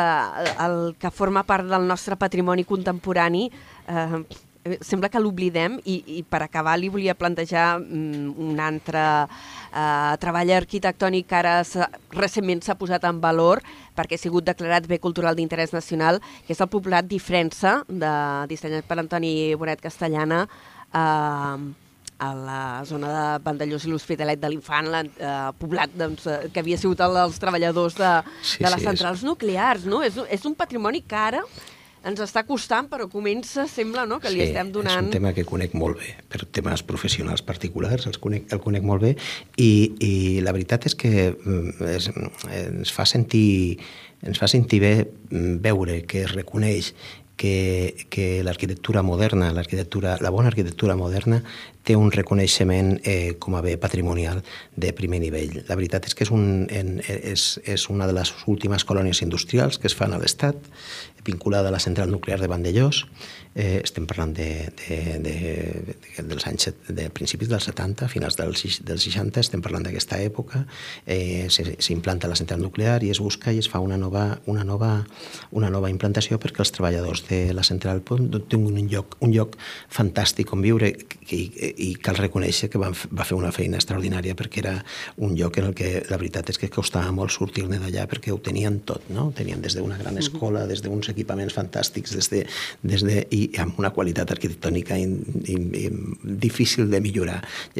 el que forma part del nostre patrimoni contemporani eh, sembla que l'oblidem i, i per acabar li volia plantejar mm, un altre eh, treball arquitectònic que ara recentment s'ha posat en valor perquè ha sigut declarat bé cultural d'interès nacional, que és el poblat d'Ifrensa, de, dissenyat per Antoni Bonet Castellana, eh, a la zona de Vandellós i l'Hospitalet de l'Infant, eh, poblat doncs, eh, que havia sigut el dels treballadors de, sí, de les sí, centrals és... nuclears. No? És, és un patrimoni que ara ens està costant, però comença, sembla, no?, que li estem donant... és un tema que conec molt bé, per temes professionals particulars, els conec, el conec molt bé, i, i la veritat és que mm, és, ens fa sentir ens fa sentir bé mm, veure que es reconeix que, que l'arquitectura moderna, l'arquitectura, la bona arquitectura moderna té un reconeixement eh, com a bé patrimonial de primer nivell. La veritat és que és, un, en, és, és una de les últimes colònies industrials que es fan a l'Estat, vinculada a la central nuclear de Vandellós. Eh, estem parlant de, de, de, de, dels anys de principis dels 70, finals dels, dels 60, estem parlant d'aquesta època. Eh, S'implanta la central nuclear i es busca i es fa una nova, una nova, una nova implantació perquè els treballadors de la central tinguin un lloc, un lloc fantàstic on viure i, i cal reconèixer que van, va fer una feina extraordinària perquè era un lloc en el que la veritat és que costava molt sortir-ne d'allà perquè ho tenien tot, no? Tenien des d'una gran escola, des d'uns equipaments fantàstics des de, des de, i amb una qualitat arquitectònica in, in, in, difícil de millorar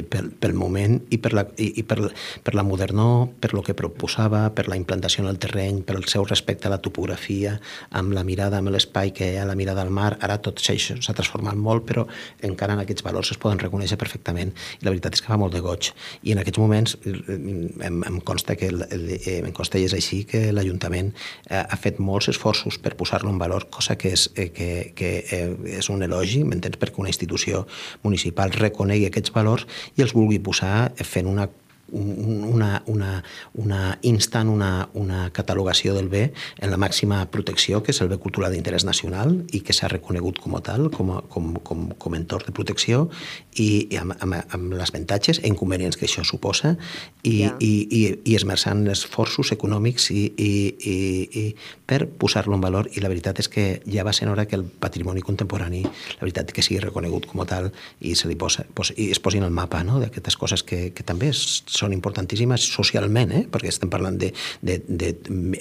pel, pel moment i per la, i, i per, per la modernor, per lo que proposava, per la implantació en el terreny, per el seu respecte a la topografia, amb la mirada, amb l'espai que hi ha, la mirada al mar. Ara tot això s'ha transformat molt, però encara en aquests valors es poden reconèixer perfectament. I la veritat és que fa molt de goig. I en aquests moments em, em consta que el, el, em consta i és així que l'Ajuntament eh, ha fet molts esforços per posar-lo en valor, cosa que és, eh, que, que eh, és un elogi, m'entens, perquè una institució municipal reconegui aquests valors i els vulgui posar fent una una, una, una instant una, una catalogació del bé en la màxima protecció, que és el bé cultural d'interès nacional i que s'ha reconegut com a tal, com, a, com, com, com a entorn de protecció i, i amb, amb, amb les avantatges i inconvenients que això suposa i, yeah. i, i, i esmerçant esforços econòmics i, i, i, i per posar-lo en valor i la veritat és que ja va ser hora que el patrimoni contemporani, la veritat que sigui reconegut com a tal i se li posa, posa, i es posin al mapa no? d'aquestes coses que, que també són són importantíssimes socialment, eh? perquè estem parlant de... de, de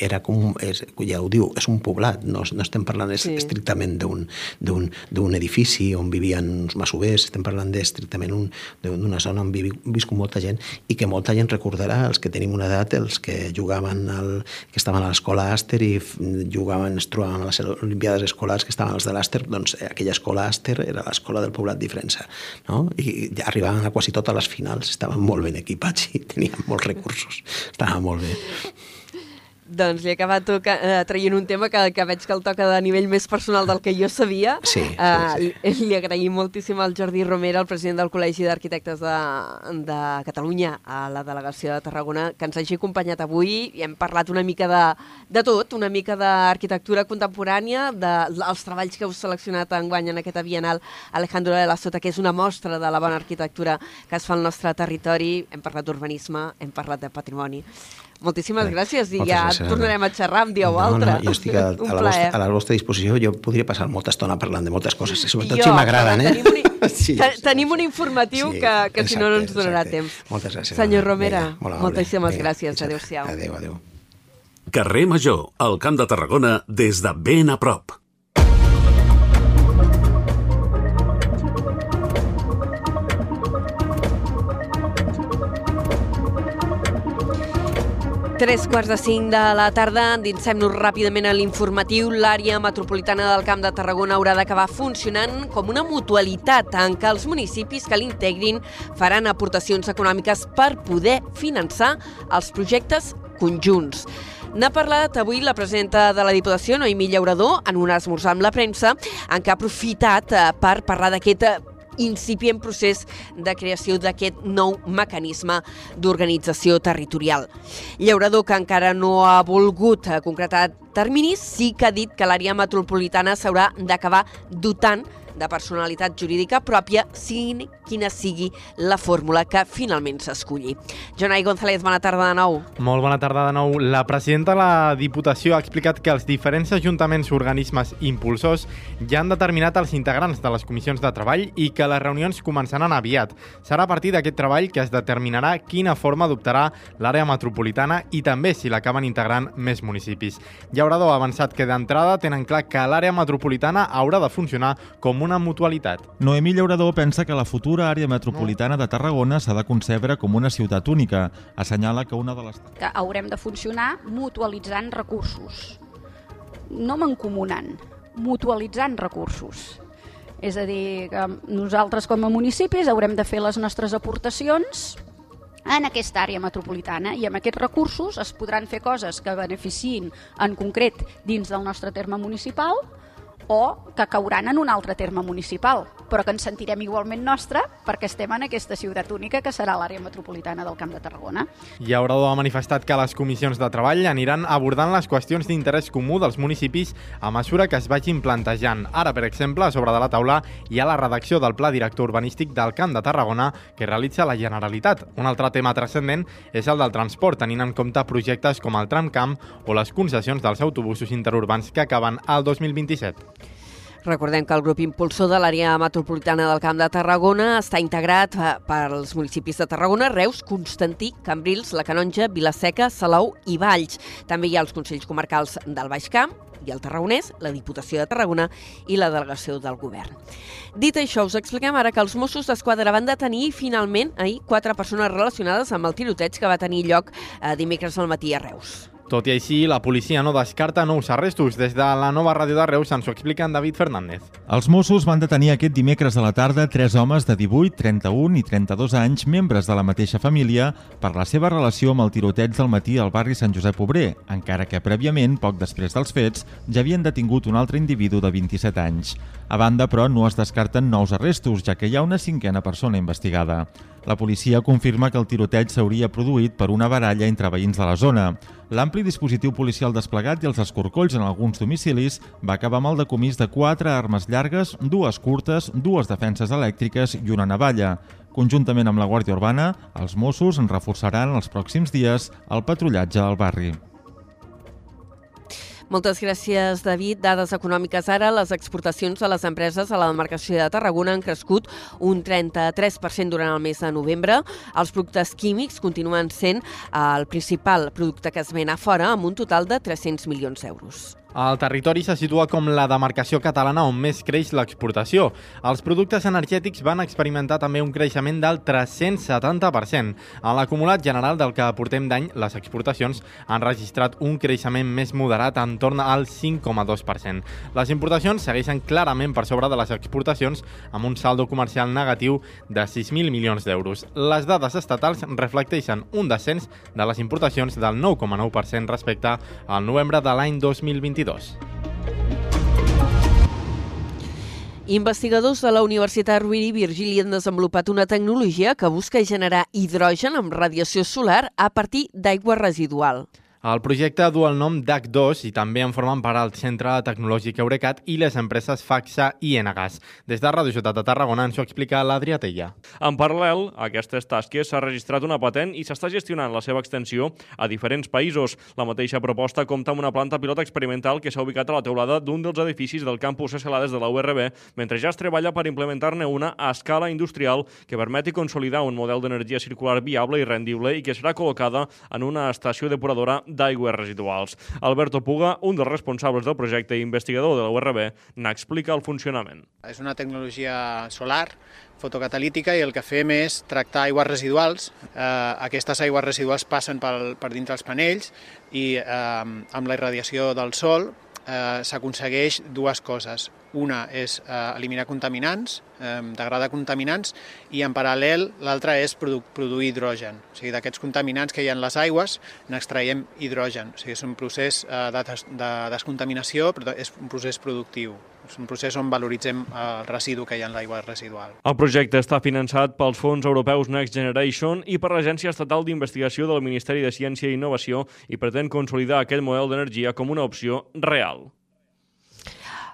era com, és, ja ho diu, és un poblat, no, no estem parlant sí. estrictament d'un edifici on vivien uns masovers, estem parlant estrictament d'una zona on vivi, viscut molta gent i que molta gent recordarà, els que tenim una edat, els que jugaven, al, que estaven a l'escola Aster i jugaven, es trobaven a les Olimpiades escolars que estaven els de l'Aster, doncs eh, aquella escola Aster era l'escola del poblat diferència, no? i arribaven a quasi totes les finals, estaven molt ben equipats i tenien molts recursos. Estava molt bé. Doncs li he acabat toca, uh, traient un tema que, que veig que el toca de nivell més personal del que jo sabia. Sí, sí, uh, sí. Li, li agraïm moltíssim al Jordi Romera, el president del Col·legi d'Arquitectes de, de Catalunya, a la delegació de Tarragona, que ens hagi acompanyat avui i hem parlat una mica de, de tot, una mica d'arquitectura contemporània, dels de, treballs que heu seleccionat enguany en aquesta Bienal Alejandro de la Sota, que és una mostra de la bona arquitectura que es fa al nostre territori. Hem parlat d'urbanisme, hem parlat de patrimoni. Moltíssimes gràcies i ja gràcies, tornarem a xerrar un dia o no, altre. No, jo estic a, a, la vostra, a la vostra disposició. Jo podria passar molta estona parlant de moltes coses, sobretot jo, si m'agraden. Eh? Tenim un, sí, tenim un informatiu sí, que, que exacte, si no no ens donarà exacte. temps. Moltes gràcies. Senyor Romera, Vinga, moltíssimes Vinga, gràcies. Adéu-siau. Adéu, adéu. Carrer Major, al Camp de Tarragona, des de ben a prop. Tres quarts de cinc de la tarda, endinsem-nos ràpidament a l'informatiu. L'àrea metropolitana del Camp de Tarragona haurà d'acabar funcionant com una mutualitat en què els municipis que l'integrin faran aportacions econòmiques per poder finançar els projectes conjunts. N'ha parlat avui la presidenta de la Diputació, Noemí Llaurador, en un esmorzar amb la premsa, en què ha aprofitat eh, per parlar d'aquest incipient procés de creació d'aquest nou mecanisme d'organització territorial. Llaurador, que encara no ha volgut concretar terminis, sí que ha dit que l'àrea metropolitana s'haurà d'acabar dotant de personalitat jurídica pròpia, sigui quina sigui la fórmula que finalment s'esculli. Jonai González, bona tarda de nou. Molt bona tarda de nou. La presidenta de la Diputació ha explicat que els diferents ajuntaments i organismes impulsors ja han determinat els integrants de les comissions de treball i que les reunions començaran aviat. Serà a partir d'aquest treball que es determinarà quina forma adoptarà l'àrea metropolitana i també si l'acaben integrant més municipis. Llaurador ha avançat que d'entrada tenen clar que l'àrea metropolitana haurà de funcionar com una mutualitat. Noemí Llaurador pensa que la futura àrea metropolitana de Tarragona s'ha de concebre com una ciutat única. Assenyala que una de les... Que haurem de funcionar mutualitzant recursos. No mancomunant, mutualitzant recursos. És a dir, que nosaltres com a municipis haurem de fer les nostres aportacions en aquesta àrea metropolitana i amb aquests recursos es podran fer coses que beneficiïn en concret dins del nostre terme municipal o que cauran en un altre terme municipal, però que ens sentirem igualment nostra perquè estem en aquesta ciutat única que serà l'àrea metropolitana del Camp de Tarragona. I Aurado ha manifestat que les comissions de treball aniran abordant les qüestions d'interès comú dels municipis a mesura que es vagin plantejant. Ara, per exemple, a sobre de la taula hi ha la redacció del Pla Director Urbanístic del Camp de Tarragona que realitza la Generalitat. Un altre tema transcendent és el del transport, tenint en compte projectes com el tramcamp o les concessions dels autobusos interurbans que acaben al 2027. Recordem que el grup impulsor de l'àrea metropolitana del Camp de Tarragona està integrat eh, pels municipis de Tarragona, Reus, Constantí, Cambrils, La Canonja, Vilaseca, Salou i Valls. També hi ha els Consells Comarcals del Baix Camp, i el Tarragonès, la Diputació de Tarragona i la Delegació del Govern. Dit això, us expliquem ara que els Mossos d'Esquadra van detenir finalment ahir quatre persones relacionades amb el tiroteig que va tenir lloc eh, dimecres al matí a Reus. Tot i així, la policia no descarta nous arrestos. Des de la nova ràdio de Reus ens ho explica en David Fernández. Els Mossos van detenir aquest dimecres a la tarda tres homes de 18, 31 i 32 anys, membres de la mateixa família, per la seva relació amb el tiroteig del matí al barri Sant Josep Obrer, encara que prèviament, poc després dels fets, ja havien detingut un altre individu de 27 anys. A banda, però, no es descarten nous arrestos, ja que hi ha una cinquena persona investigada. La policia confirma que el tiroteig s'hauria produït per una baralla entre veïns de la zona. L'ampli dispositiu policial desplegat i els escorcolls en alguns domicilis va acabar amb el decomís de quatre armes llargues, dues curtes, dues defenses elèctriques i una navalla. Conjuntament amb la Guàrdia Urbana, els Mossos reforçaran els pròxims dies el patrullatge al barri. Moltes gràcies, David. Dades econòmiques ara. Les exportacions de les empreses a la demarcació de Tarragona han crescut un 33% durant el mes de novembre. Els productes químics continuen sent el principal producte que es ven a fora, amb un total de 300 milions d'euros. El territori se situa com la demarcació catalana on més creix l'exportació. Els productes energètics van experimentar també un creixement del 370%. En l'acumulat general del que portem d'any, les exportacions han registrat un creixement més moderat en torn al 5,2%. Les importacions segueixen clarament per sobre de les exportacions amb un saldo comercial negatiu de 6.000 milions d'euros. Les dades estatals reflecteixen un descens de les importacions del 9,9% respecte al novembre de l'any 2022. 2022. Investigadors de la Universitat Rovira i Virgili han desenvolupat una tecnologia que busca generar hidrogen amb radiació solar a partir d'aigua residual. El projecte du el nom DAC2 i també en formen part el Centre Tecnològic Eurecat i les empreses FAXA i Enagas. Des de Radio Ciutat de Tarragona ens ho explica l'Adrià Tella. En paral·lel a aquestes tasques s'ha registrat una patent i s'està gestionant la seva extensió a diferents països. La mateixa proposta compta amb una planta pilot experimental que s'ha ubicat a la teulada d'un dels edificis del campus Escelades de la URB, mentre ja es treballa per implementar-ne una a escala industrial que permeti consolidar un model d'energia circular viable i rendible i que serà col·locada en una estació depuradora d'aigües residuals. Alberto Puga, un dels responsables del projecte i investigador de la URB, n'explica el funcionament. És una tecnologia solar fotocatalítica i el que fem és tractar aigües residuals. Eh, aquestes aigües residuals passen per, per dintre els panells i eh, amb la irradiació del sol eh, s'aconsegueix dues coses. Una és eh, eliminar contaminants, eh, degradar contaminants, i en paral·lel l'altra és produ produir hidrogen. O sigui, d'aquests contaminants que hi ha en les aigües n'extraiem hidrogen. O sigui, és un procés eh, de, des de descontaminació, però és un procés productiu. És un procés on valoritzem el residu que hi ha en l'aigua residual. El projecte està finançat pels fons europeus Next Generation i per l'Agència Estatal d'Investigació del Ministeri de Ciència i Innovació i pretén consolidar aquest model d'energia com una opció real.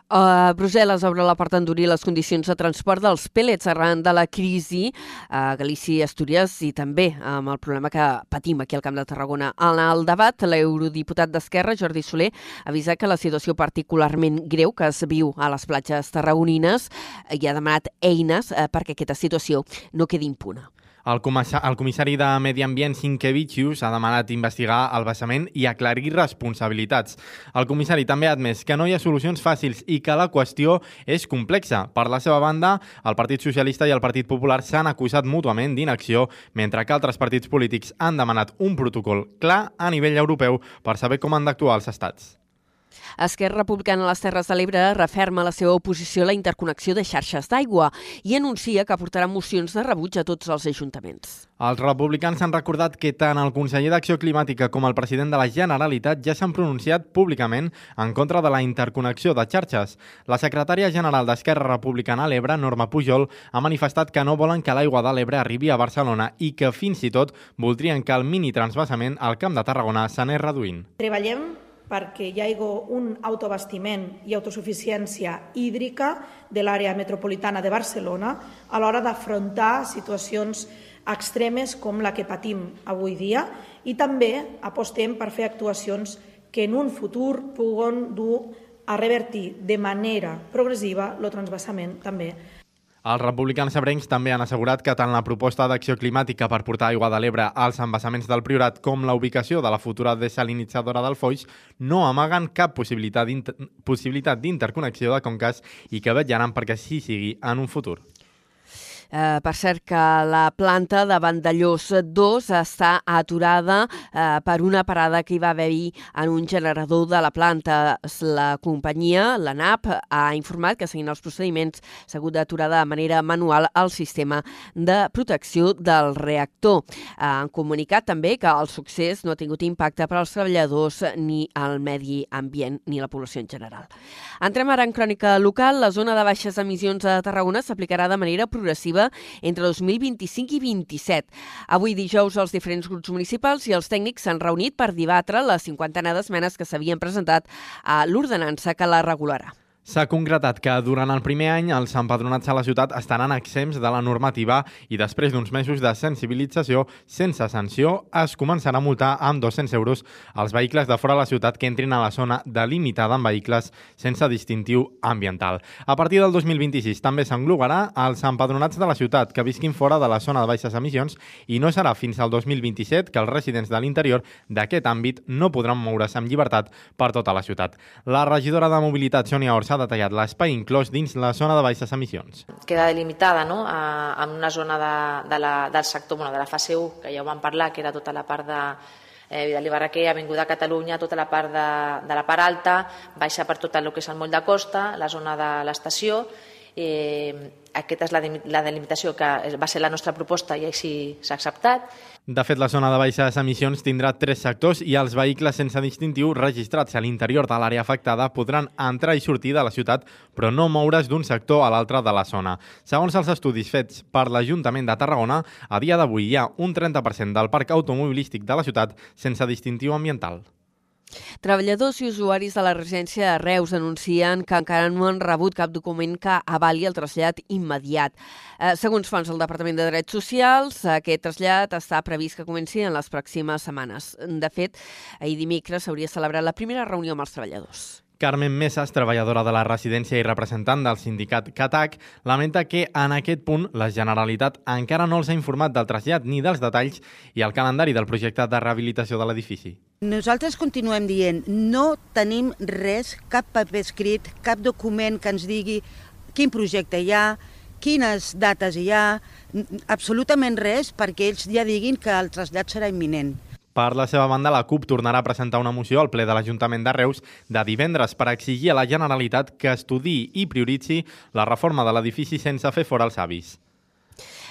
Uh, Brussel·les obre la porta a endurir les condicions de transport dels pèl·lets arran de la crisi a Galícia i Astúries i també amb el problema que patim aquí al Camp de Tarragona. En el debat, l'eurodiputat d'Esquerra, Jordi Soler, avisa que la situació particularment greu que es viu a les platges tarragonines i ha demanat eines eh, perquè aquesta situació no quedi impuna. El, el comissari de Medi Ambient, Sinkevicius, ha demanat investigar el vessament i aclarir responsabilitats. El comissari també ha admès que no hi ha solucions fàcils i que la qüestió és complexa. Per la seva banda, el Partit Socialista i el Partit Popular s'han acusat mútuament d'inacció, mentre que altres partits polítics han demanat un protocol clar a nivell europeu per saber com han d'actuar els estats. Esquerra Republicana a les Terres de l'Ebre referma la seva oposició a la interconnexió de xarxes d'aigua i anuncia que portarà mocions de rebuig a tots els ajuntaments. Els republicans han recordat que tant el conseller d'Acció Climàtica com el president de la Generalitat ja s'han pronunciat públicament en contra de la interconnexió de xarxes. La secretària general d'Esquerra Republicana a l'Ebre, Norma Pujol, ha manifestat que no volen que l'aigua de l'Ebre arribi a Barcelona i que fins i tot voldrien que el mini transvasament al Camp de Tarragona s'anés reduint. Treballem perquè hi hagi un autobastiment i autosuficiència hídrica de l'àrea metropolitana de Barcelona a l'hora d'afrontar situacions extremes com la que patim avui dia. I també apostem per fer actuacions que en un futur puguen dur a revertir de manera progressiva el transvasament també els republicans ebrencs també han assegurat que tant la proposta d'acció climàtica per portar aigua de l'Ebre als embassaments del Priorat com la ubicació de la futura desalinitzadora del Foix no amaguen cap possibilitat d'interconnexió de conques i que vetjaran perquè així sigui en un futur. Eh, per cert que la planta de Vandellós 2 està aturada eh, per una parada que hi va haver-hi en un generador de la planta. La companyia, la NAP, ha informat que seguint els procediments s'ha hagut d'aturar de manera manual el sistema de protecció del reactor. Eh, han comunicat també que el succés no ha tingut impacte per als treballadors ni al medi ambient ni la població en general. Entrem ara en crònica local. La zona de baixes emissions a Tarragona s'aplicarà de manera progressiva legislativa entre 2025 i 27. Avui dijous els diferents grups municipals i els tècnics s'han reunit per debatre les cinquantena d'esmenes que s'havien presentat a l'ordenança que la regularà. S'ha concretat que durant el primer any els empadronats a la ciutat estaran exempts de la normativa i després d'uns mesos de sensibilització sense sanció es començarà a multar amb 200 euros els vehicles de fora de la ciutat que entrin a la zona delimitada amb vehicles sense distintiu ambiental. A partir del 2026 també s'englobarà els empadronats de la ciutat que visquin fora de la zona de baixes emissions i no serà fins al 2027 que els residents de l'interior d'aquest àmbit no podran moure's amb llibertat per tota la ciutat. La regidora de Mobilitat, Sònia Orsa, detallat l'espai inclòs dins la zona de baixes emissions. Queda delimitada no? a, en una zona de, de la, del sector, bueno, de la fase 1, que ja ho vam parlar, que era tota la part de eh, Vidal i Barraquer, Avinguda Catalunya, tota la part de, de la part alta, baixa per tot el que és el moll de costa, la zona de l'estació, eh, aquesta és la, la delimitació que va ser la nostra proposta i així s'ha acceptat. De fet, la zona de baixes emissions tindrà tres sectors i els vehicles sense distintiu registrats a l'interior de l'àrea afectada podran entrar i sortir de la ciutat, però no moure's d'un sector a l'altre de la zona. Segons els estudis fets per l'Ajuntament de Tarragona, a dia d'avui hi ha un 30% del parc automobilístic de la ciutat sense distintiu ambiental. Treballadors i usuaris de la residència de Reus denuncien que encara no han rebut cap document que avali el trasllat immediat. Eh, segons fons del Departament de Drets Socials, aquest trasllat està previst que comenci en les pròximes setmanes. De fet, ahir dimecres s'hauria celebrat la primera reunió amb els treballadors. Carmen Mesas, treballadora de la residència i representant del sindicat CATAC, lamenta que en aquest punt la Generalitat encara no els ha informat del trasllat ni dels detalls i el calendari del projecte de rehabilitació de l'edifici. Nosaltres continuem dient, no tenim res, cap paper escrit, cap document que ens digui quin projecte hi ha, quines dates hi ha, absolutament res perquè ells ja diguin que el trasllat serà imminent. Per la seva banda, la CUP tornarà a presentar una moció al ple de l'Ajuntament de Reus de divendres per exigir a la Generalitat que estudi i prioritzi la reforma de l'edifici sense fer fora els avis.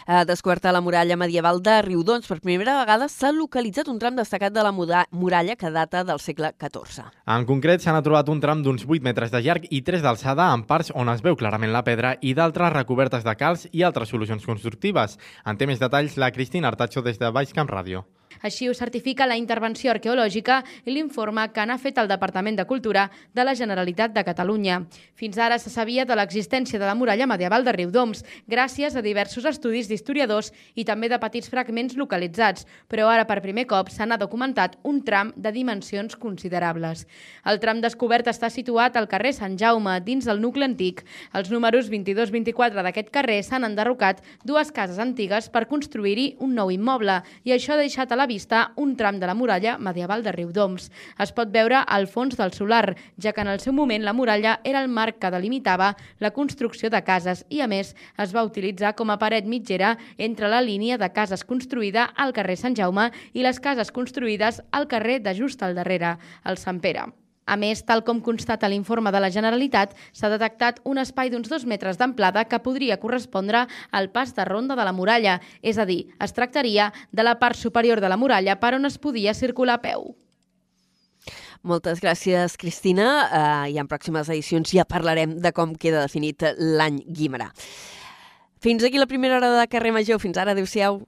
A descoberta la muralla medieval de Riudons, per primera vegada s'ha localitzat un tram destacat de la muralla que data del segle XIV. En concret, s'han trobat un tram d'uns 8 metres de llarg i 3 d'alçada en parts on es veu clarament la pedra i d'altres recobertes de calç i altres solucions constructives. En té més detalls la Cristina Artacho des de Baix Camp Ràdio. Així ho certifica la intervenció arqueològica i l'informe que n'ha fet el Departament de Cultura de la Generalitat de Catalunya. Fins ara se sabia de l'existència de la muralla medieval de Riudoms, gràcies a diversos estudis d'historiadors i també de petits fragments localitzats, però ara per primer cop se n'ha documentat un tram de dimensions considerables. El tram descobert està situat al carrer Sant Jaume, dins del nucli antic. Els números 22-24 d'aquest carrer s'han enderrocat dues cases antigues per construir-hi un nou immoble i això ha deixat a la vista un tram de la muralla medieval de Riudoms. Es pot veure al fons del solar, ja que en el seu moment la muralla era el marc que delimitava la construcció de cases i, a més, es va utilitzar com a paret mitgera entre la línia de cases construïda al carrer Sant Jaume i les cases construïdes al carrer de just al darrere, el Sant Pere. A més, tal com constata l'informe de la Generalitat, s'ha detectat un espai d'uns dos metres d'amplada que podria correspondre al pas de ronda de la muralla, és a dir, es tractaria de la part superior de la muralla per on es podia circular a peu. Moltes gràcies, Cristina. Uh, I en pròximes edicions ja parlarem de com queda definit l'any Guimarà. Fins aquí la primera hora de Carrer Major. Fins ara. Adéu-siau.